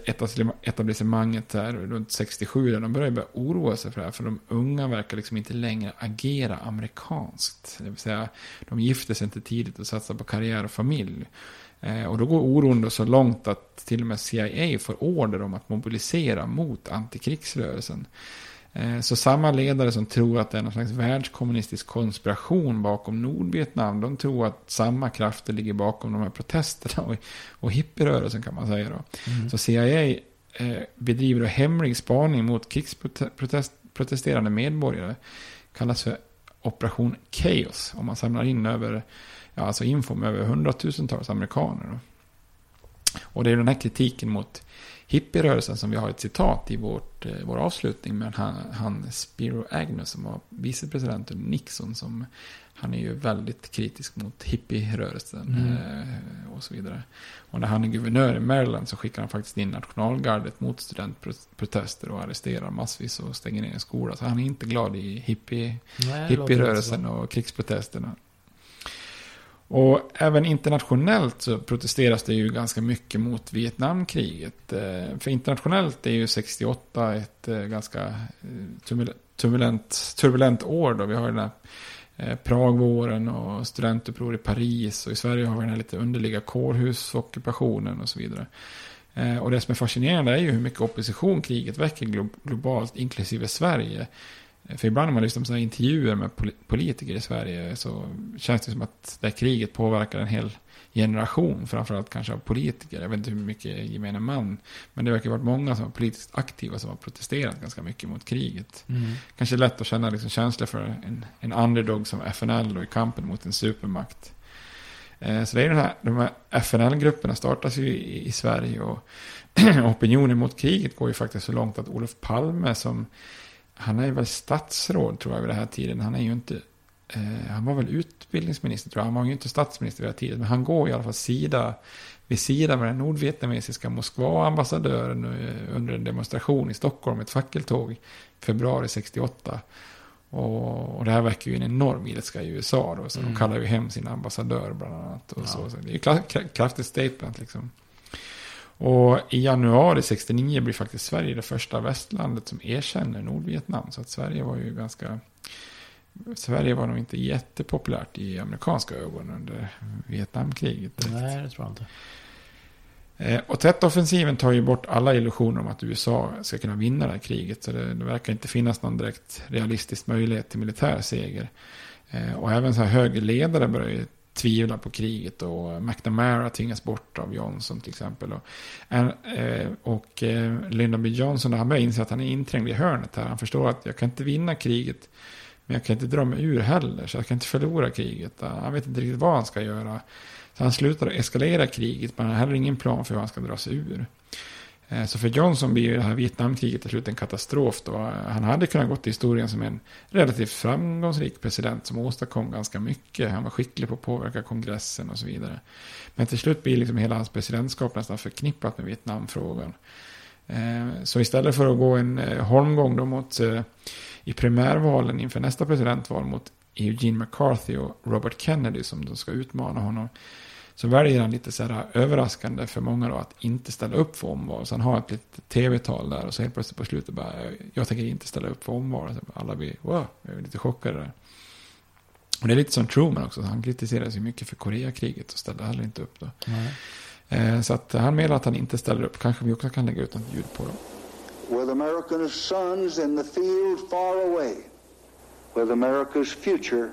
etablissemanget- här runt 67, där de börjar börja oroa sig för det här. För de unga verkar liksom inte längre agera amerikanskt. Det vill säga, de gifter sig inte tidigt och satsar på karriär och familj. Eh, och då går oron då så långt att till och med CIA får order om att mobilisera mot antikrigsrörelsen. Eh, Så samma ledare som tror att det är någon slags världskommunistisk konspiration bakom Nordvietnam, de tror att samma krafter ligger bakom de här protesterna och, och hippierörelsen kan man säga då. Så CIA eh, bedriver då hemlig spaning mot krigsprotesterande medborgare. Kallas för Operation Chaos. Om man samlar in över, ja, alltså info med över hundratusentals amerikaner. Då. Och det är den här kritiken mot hippierörelsen som vi har ett citat i vårt, eh, vår avslutning med han, han Spiro Agnew som var vicepresident under Nixon. Som, han är ju väldigt kritisk mot hippierörelsen Mm. eh, och så vidare. Och när han är guvernör i Maryland så skickar han faktiskt in nationalgardet mot studentprotester och arresterar massvis och stänger ner en skola. Så han är inte glad i hippie, Nej, hippierörelsen och krigsprotesterna. Och även internationellt så protesteras det ju ganska mycket mot Vietnamkriget. Eh, för internationellt är ju 68 ett eh, ganska eh, turbulent, turbulent år då. Vi har den här Pragvåren och studentuppror i Paris. Och i Sverige har vi den här lite underliga kårhusockupationen och så vidare. Och det som är fascinerande är ju hur mycket opposition kriget väcker globalt, inklusive Sverige. För ibland när man lyssnar på sådana intervjuer med poli- politiker i Sverige så känns det som att det här kriget påverkar en hel generation, framförallt kanske av politiker. Jag vet inte hur mycket gemene man, men det verkar ha varit många som var politiskt aktiva som har protesterat ganska mycket mot kriget. Mm. Kanske lätt att känna liksom känslor för en, en underdog som FNL då i kampen mot en supermakt. Eh, Så det är den här, de här FNL-grupperna startas ju i, i Sverige och opinionen mot kriget går ju faktiskt så långt att Olof Palme som han är väl statsråd tror jag vid den här tiden. Han är ju inte, eh, han var väl utbildningsminister tror jag. Han var ju inte statsminister vid den här tiden. Men han går i alla fall sida vid sidan med den nordvietnamesiska Moskva-ambassadören eh, under en demonstration i Stockholm, ett fackeltåg, februari 68. Och, och det här väcker ju en enorm ilska i USA då, så Mm. de kallar ju hem sin ambassadör bland annat. Och Ja. så, så det är ju kraftigt statement liksom. Och i januari 69 blir faktiskt Sverige det första västlandet som erkänner Nordvietnam. Så att Sverige var ju ganska... Sverige var nog inte jättepopulärt i amerikanska ögon under Vietnamkriget. direkt. Nej, det tror jag inte. Eh, Och Tet-offensiven tar ju bort alla illusioner om att USA ska kunna vinna det här kriget. Så det, det verkar inte finnas någon direkt realistisk möjlighet till militär seger. Eh, Och även så här högre ledare börjar tvivlar på kriget. Och McNamara tvingas bort av Johnson till exempel. Och, eh, eh, och eh, Lyndon B. Johnson, han börjar inse att han är inträngd i hörnet här. Han förstår att jag kan inte vinna kriget. Men jag kan inte dra mig ur heller. Så jag kan inte förlora kriget. Han vet inte riktigt vad han ska göra. Så han slutar eskalera kriget, men han har heller ingen plan för hur han ska dra sig ur. Eh, så för Johnson blir ju det här Vietnamkriget till slut en katastrof. Då. Han hade kunnat gå till historien som en relativt framgångsrik president som åstadkom ganska mycket. Han var skicklig på att påverka kongressen och så vidare. Men till slut blir liksom hela hans presidentskap nästan förknippat med Vietnamfrågan. Eh, så istället för att gå en eh, holmgång då mot, i primärvalen inför nästa presidentval mot Eugene McCarthy och Robert Kennedy som då ska utmana honom. Så väljer han lite så här överraskande för många då att inte ställa upp för omval. Så han har ett litet tv-tal där och så helt plötsligt på slutet bara, jag tänker inte ställa upp för omval. Så alla blir, wow, jag är lite chockade där. Och det är lite som Truman också, han kritiserades ju mycket för Koreakriget och ställde heller inte upp då. Nej. Eh, Så att han menar att han inte ställer upp, kanske vi också kan lägga ut något ljud på dem. with America's sons in the field far away, with America's future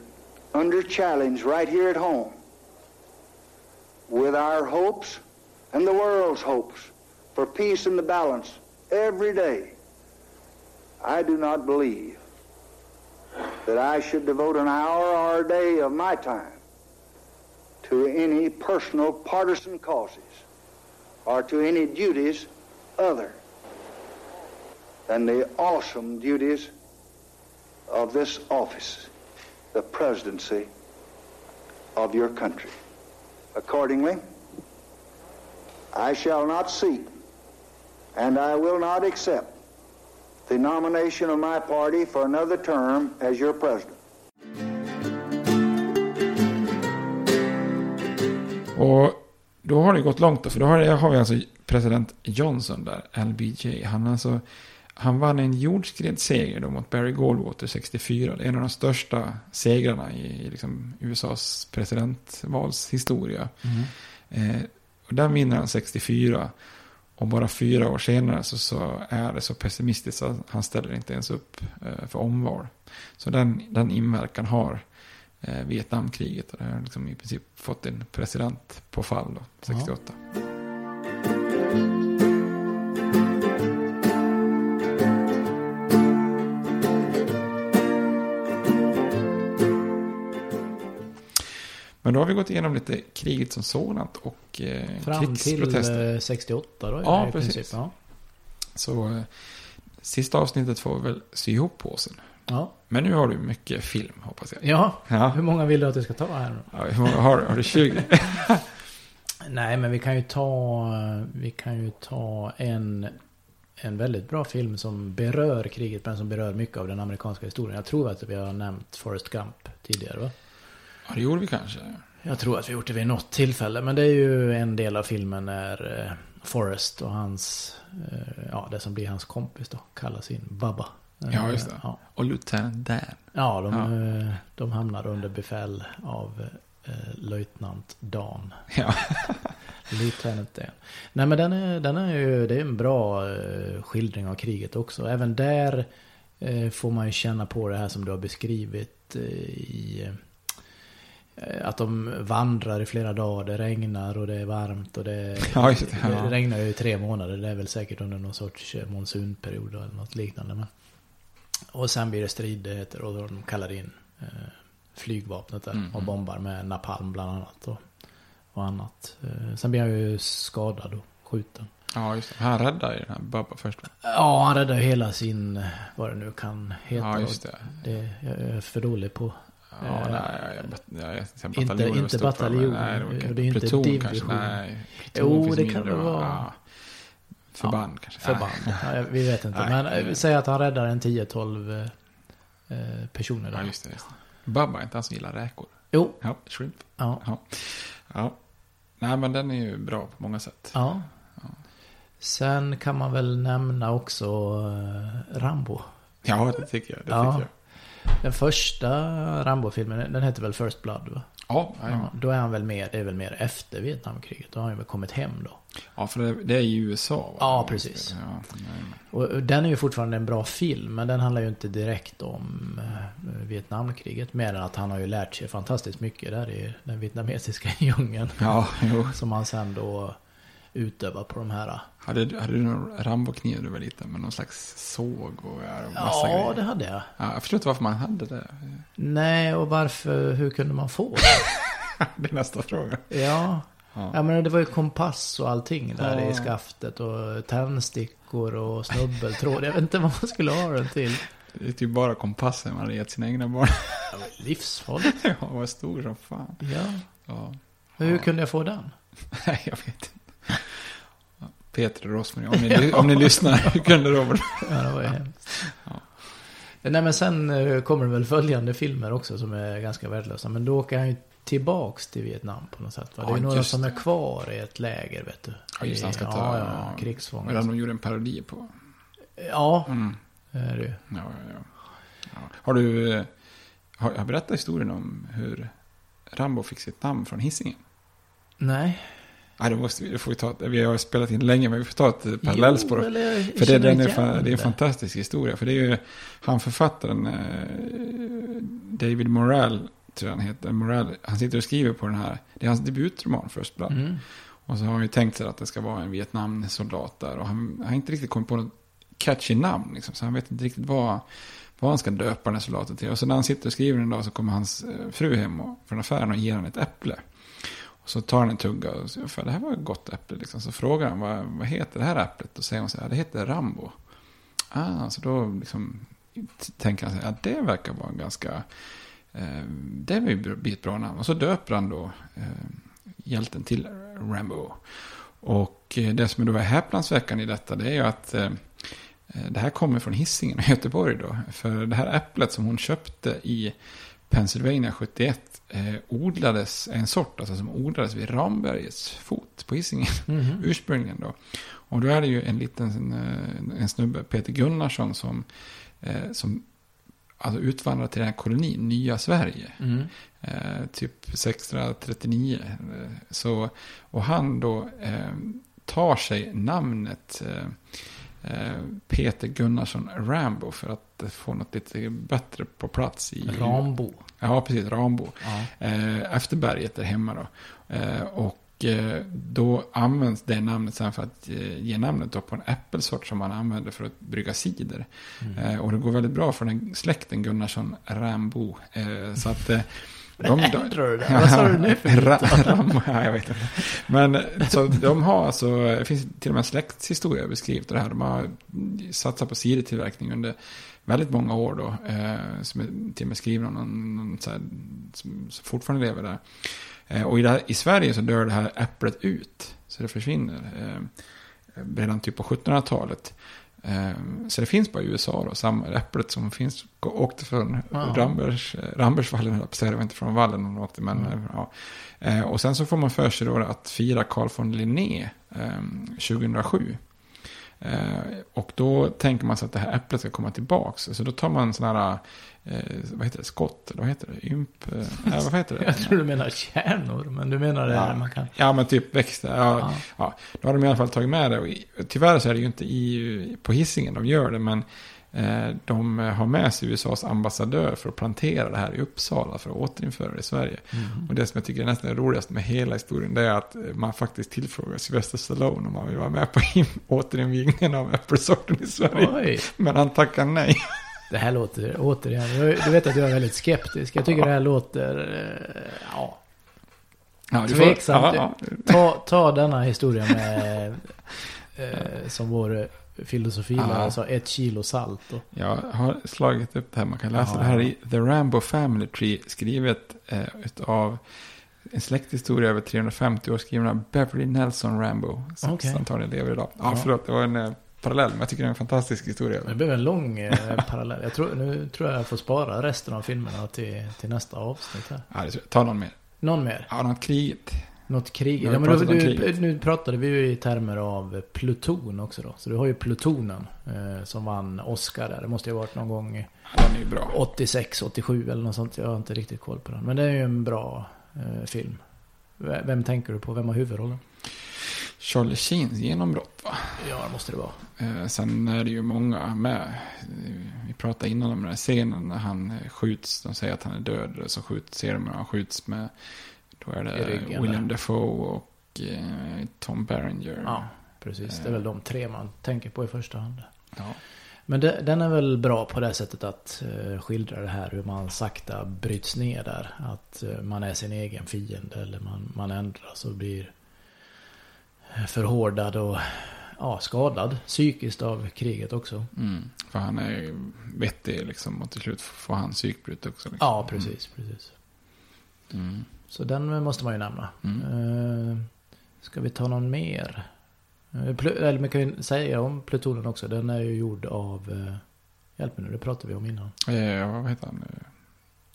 under challenge right here at home, with our hopes and the world's hopes for peace and the balance every day, I do not believe that I should devote an hour or a day of my time to any personal partisan causes or to any duties other than the awesome duties of this office, the presidency of your country. Accordingly, I shall not seek and I will not accept the nomination of my party for another term as your president. Och då har det gått långt då, för då har, har vi alltså president Johnson där, LBJ. Han, alltså, han vann en jordskredsseger då mot Barry Goldwater 64. Det är en av de största segrarna i, i liksom USAs presidentvalshistoria. Eh, och den vinner han 64. Och bara fyra år senare så, så är det så pessimistiskt att han ställer inte ens upp eh, för omval. Så den, den inverkan har eh, Vietnamkriget. Och det har liksom i princip fått en president på fall då, 68. Men då har vi gått igenom lite kriget som sådant och eh, Fram till krigsprotester. eh, 68 då? Ja, precis. princip, Ja. Så eh, sista avsnittet får vi väl sy ihop påsen. Ja. Men nu har du mycket film hoppas jag. ja, Ja. hur många vill du att jag ska ta här? Ja, hur många har, har du 20? Nej, men vi kan ju ta, vi kan ju ta en, en väldigt bra film som berör kriget, men som berör mycket av den amerikanska historien. Jag tror att vi har nämnt Forrest Gump tidigare, va? Ja, det gjorde vi kanske. Jag tror att vi gjort det vid något tillfälle, men det är ju en del av filmen när eh, Forrest och hans, eh, ja, det som blir hans kompis då, kallas in. Eh, Ja, just det. Ja, Och Lieutenant Dan. ja, de, Ja. eh, de hamnar under befäl av eh, löjtnant Dan. Ja. Lieutenant Dan. Nej men den är, den är ju, det är en bra skildring av kriget också. Även där får man ju känna på det här som du har beskrivit i... eh, Att de vandrar i flera dagar, det regnar och det är varmt och det... Ja, det, ja. det regnar ju i tre månader, det är väl säkert under någon sorts eh, monsunperiod eller något liknande. Men. Och sen blir det stridigheter och de kallar in eh, flygvapnet där Mm, och bombar med napalm bland annat. Och, och annat. Eh, Sen blir han ju skadad och skjuten. Ja, just det. Han räddar ju den här Bubba först. Ja, han räddar ju hela sin, vad det nu kan heta. Ja, just det. det. Jag är för dålig på Ja, Eh, nej, jag, jag, jag, jag, inte- inte bataljon, Nej, det var är inte pluton division. kanske. Nej, Jo, pluton finns det kan det va? vara. Ja. Förband kanske. Förband. Ja, vi vet inte. Nej, men eh, nej. säg att han räddar en 10-12 eh, eh, personer där. Ja, just det. Just det. Babba är inte han som gillar räkor? Jo. Ja, shrimp. Ja. Ja. ja. Nej, men den är ju bra på många sätt. ja. Sen kan man väl nämna också eh, Rambo. Ja, det tycker jag. Det Ja. tycker jag. Den första Rambo-filmen, den heter väl First Blood va? Ja, ja, då är han väl mer, det är väl mer efter Vietnamkriget. Då har han väl kommit hem då. ja för det, det är ju USA. Va? Ja, precis. Ja, och den är ju fortfarande en bra film, men den handlar ju inte direkt om eh, Vietnamkriget. Mer än att han har ju lärt sig fantastiskt mycket där i den vietnamesiska djungeln. Ja, jo. Som han sen då utövar på de här. Hade, du- hade du någon Rambo-kniv du var liten? Med någon slags såg och ja, massa Ja, grejer? det hade jag. Ja, jag förstår inte varför man hade det. Nej, och varför, hur kunde man få det? Det är nästa fråga. Ja. Ja. Ja men det var ju kompass och allting där Ja. i skaftet och tändstickor och snubbeltråd. Jag vet inte vad man skulle ha den till. Det är typ bara kompassen man hade gett sina egna barn. Livsfarligt. ja, var stor som fan. Ja. Ja. Hur Ja. kunde jag få den? Nej, jag vet inte. Ja, Peter och Rosmarie, om ni, om ni lyssnar, kunde Robert? Ja, det var ju hemskt. Ja. Nej men sen eh, kommer det väl följande filmer också som är ganska värdelösa. Men då åker han ju tillbaks till Vietnam på något sätt. Va? Det är Ja, några som är kvar i ett läger vet du. Ja, just det, han ska ta- Ja, ja, ja. krigsfångar. De gjorde en parodi på. Ja, Mm. det är det ju. Ja, ja, ja. ja. Har du eh, har, har berättat historien om hur Rambo fick sitt namn från Hisingen? Nej. Nej, det måste vi, det får vi ta. Vi har spelat in länge, men vi får ta ett eh, parallellspår. Jo, eller jag För det, den är, fan, det är en det. fantastisk historia. För det är ju han författaren eh, David Morrell, tror jag han heter. Morrell, han sitter och skriver på den här. Det är hans debutroman First Blood. Mm. Och så har han ju tänkt sig att det ska vara en Vietnamsoldat där. Och han han har inte riktigt kommit på något catchy namn. Liksom, så han vet inte riktigt vad, vad han ska döpa den här soldaten till. Och så när han sitter och skriver en dag så kommer hans eh, fru hem och, från affären och ger honom ett äpple. Och så tar han en tugga och säger, för det här var ett gott äpple. Liksom. Så frågar han, vad, vad heter det här äpplet? Och säger hon så här, det heter Rambo. Ah, så då liksom, tänker han sig att det verkar vara en ganska, eh, det blir ett bra namn. Och så döper han då eh, hjälten till Rambo. Och eh, det som då är häpnadsväckande i detta det är ju att eh, eh, det här kommer från Hisingen i Göteborg då. För det här äpplet som hon köpte i Pennsylvania 71 eh, odlades, en sort alltså som odlades vid Rambergets fot på Hisingen Mhm. ursprungligen då. Och då är det ju en liten eh, en snubbe, Peter Gunnarsson, som, eh, som alltså utvandrade till den här kolonin, Nya Sverige. Mm. Eh, typ 639. Eh, så, och han då eh, tar sig namnet Peter Gunnarsson Rambo för att eh, få något lite bättre på plats i... Rambo. Ja, precis. Rambo. Ja. Eh, efter berget där hemma då. Eh, och eh, då används det namnet sen för att eh, ge namnet då på en äppelsort som man använder för att brygga cider. Mm. Eh, och det går väldigt bra för den släkten Gunnarsson Rambo. Eh, så att... Eh, de, Ändrar du det? Vad sa du nu för Ra? Rambo, ja, jag vet inte. Men så de har alltså, det finns till och med en släktshistoria beskrivet det här. De har satsat på cidertillverkning under väldigt många år då. Eh, som är till och med skriven av någon, någon så här, som, som fortfarande lever där. Eh, och i, här, i Sverige så dör det här äpplet ut. Så det försvinner. Eh, redan typ på 1700-talet. Eh, så det finns bara i USA då, samma äpplet som finns, åkte från Ja. Rambers, eh, Rambersvallen, det var inte från vallen hon åkte, men Mm. eh, ja. Och sen så får man för sig då att fira Carl von Linné eh, 2007. Eh, och då tänker man sig att det här äpplet ska komma tillbaks. Så då tar man sådana här, eh, vad heter det, skott, eller vad heter det, ymp, eh, vad heter det? Jag tror du menar kärnor, men du menar det här man kan... Ja, men typ växter. Ja, Ja. ja. Då har de i alla fall tagit med det. Och tyvärr så är det ju inte i, på hissingen de gör det, men eh, de har med sig USAs ambassadör för att plantera det här i Uppsala för att återinföra det i Sverige. Mm. Och det som jag tycker är nästan det roligaste med hela historien det är att eh, man faktiskt tillfrågar Sylvester Stallone om han vill vara med på in- återinvigningen av äppelsorten i Sverige. Oj. Men han tackar nej. Det här låter, återigen, du vet att jag är väldigt skeptisk. Jag tycker det här låter, eh, ja, Ja, tveksamt. ja. Ta, ta denna historia med, eh, som vår filosofi. Ja. Alltså ett kilo salt. Och, Jag har slagit upp det här. Man kan läsa det här i The Rambo Family Tree. Skrivet eh, utav en släkthistoria över 350 år skriven av Beverly Nelson Rambo. Som Okej. antagligen lever idag. Ja, Ja. förlåt. Det var en eh, parallell. Men jag tycker det är en fantastisk historia. det blev en lång eh, parallell. Jag tror, nu tror jag jag får spara resten av filmerna till, till nästa avsnitt här. Ja, det. Ta någon mer. Någon mer? Ja, något kriget. Något krig? Ja, men då, du, nu pratade vi ju i termer av pluton också då. Så du har ju plutonen eh, som vann Oscar där. Det måste ju ha varit någon gång Ja, den är ju bra. 86, 87 eller något sånt. Jag har inte riktigt koll på den. Men det är ju en bra eh, film. Vem tänker du på? Vem har huvudrollen? Charlie Sheens genombrott va? Ja, det måste det vara. Eh, sen är det ju många med. Vi pratade innan om den här scenen när han eh, skjuts. De säger att han är död. Så skjuts, ser de hur han skjuts med. Då är det ryggen, William. Defoe och eh, Tom Berenger. Ja, precis. Det är väl de tre man tänker på i första hand. Ja. Men det, den är väl bra på det sättet att eh, skildra det här hur man sakta bryts ner där. Att man är sin egen fiende eller man, man ändras och blir förhårdad och ja, skadad psykiskt av kriget också. Mm, för han är vettig liksom. Och till slut får han psykbryt också. Liksom. Ja, precis, precis. Mm. Så den måste man ju nämna. Mm. Eh, ska vi ta någon mer? Eh, Pl- eller man kan ju säga om plutonen också. Den är ju gjord av... Eh, hjälp mig nu, det pratade vi om innan. Eh, vad heter han?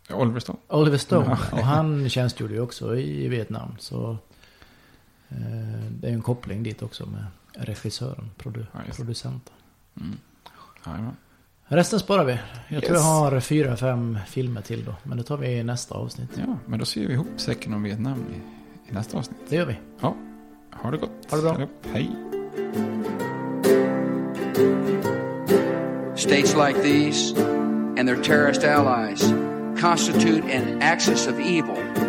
Eh, Oliver Stone. Oliver Stone. Ja. Och han tjänstgjorde ju också i Vietnam. Så eh, det är ju en koppling dit också med regissören, produ- Ja, producenten. Mm. Resten sparar vi. Jag tror Yes. jag har fyra, fem filmer till då. Men det tar vi i nästa avsnitt. Ja, men då syr vi ihop säcken om Vietnam i, i nästa avsnitt. Det gör vi. Ja, ha det gott. Ha det bra. Hej. States like these and their terrorist allies constitute an axis of evil.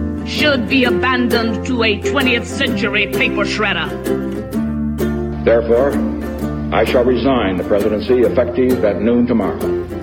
should be abandoned to a 20th century paper shredder. Therefore, I shall resign the presidency effective at noon tomorrow.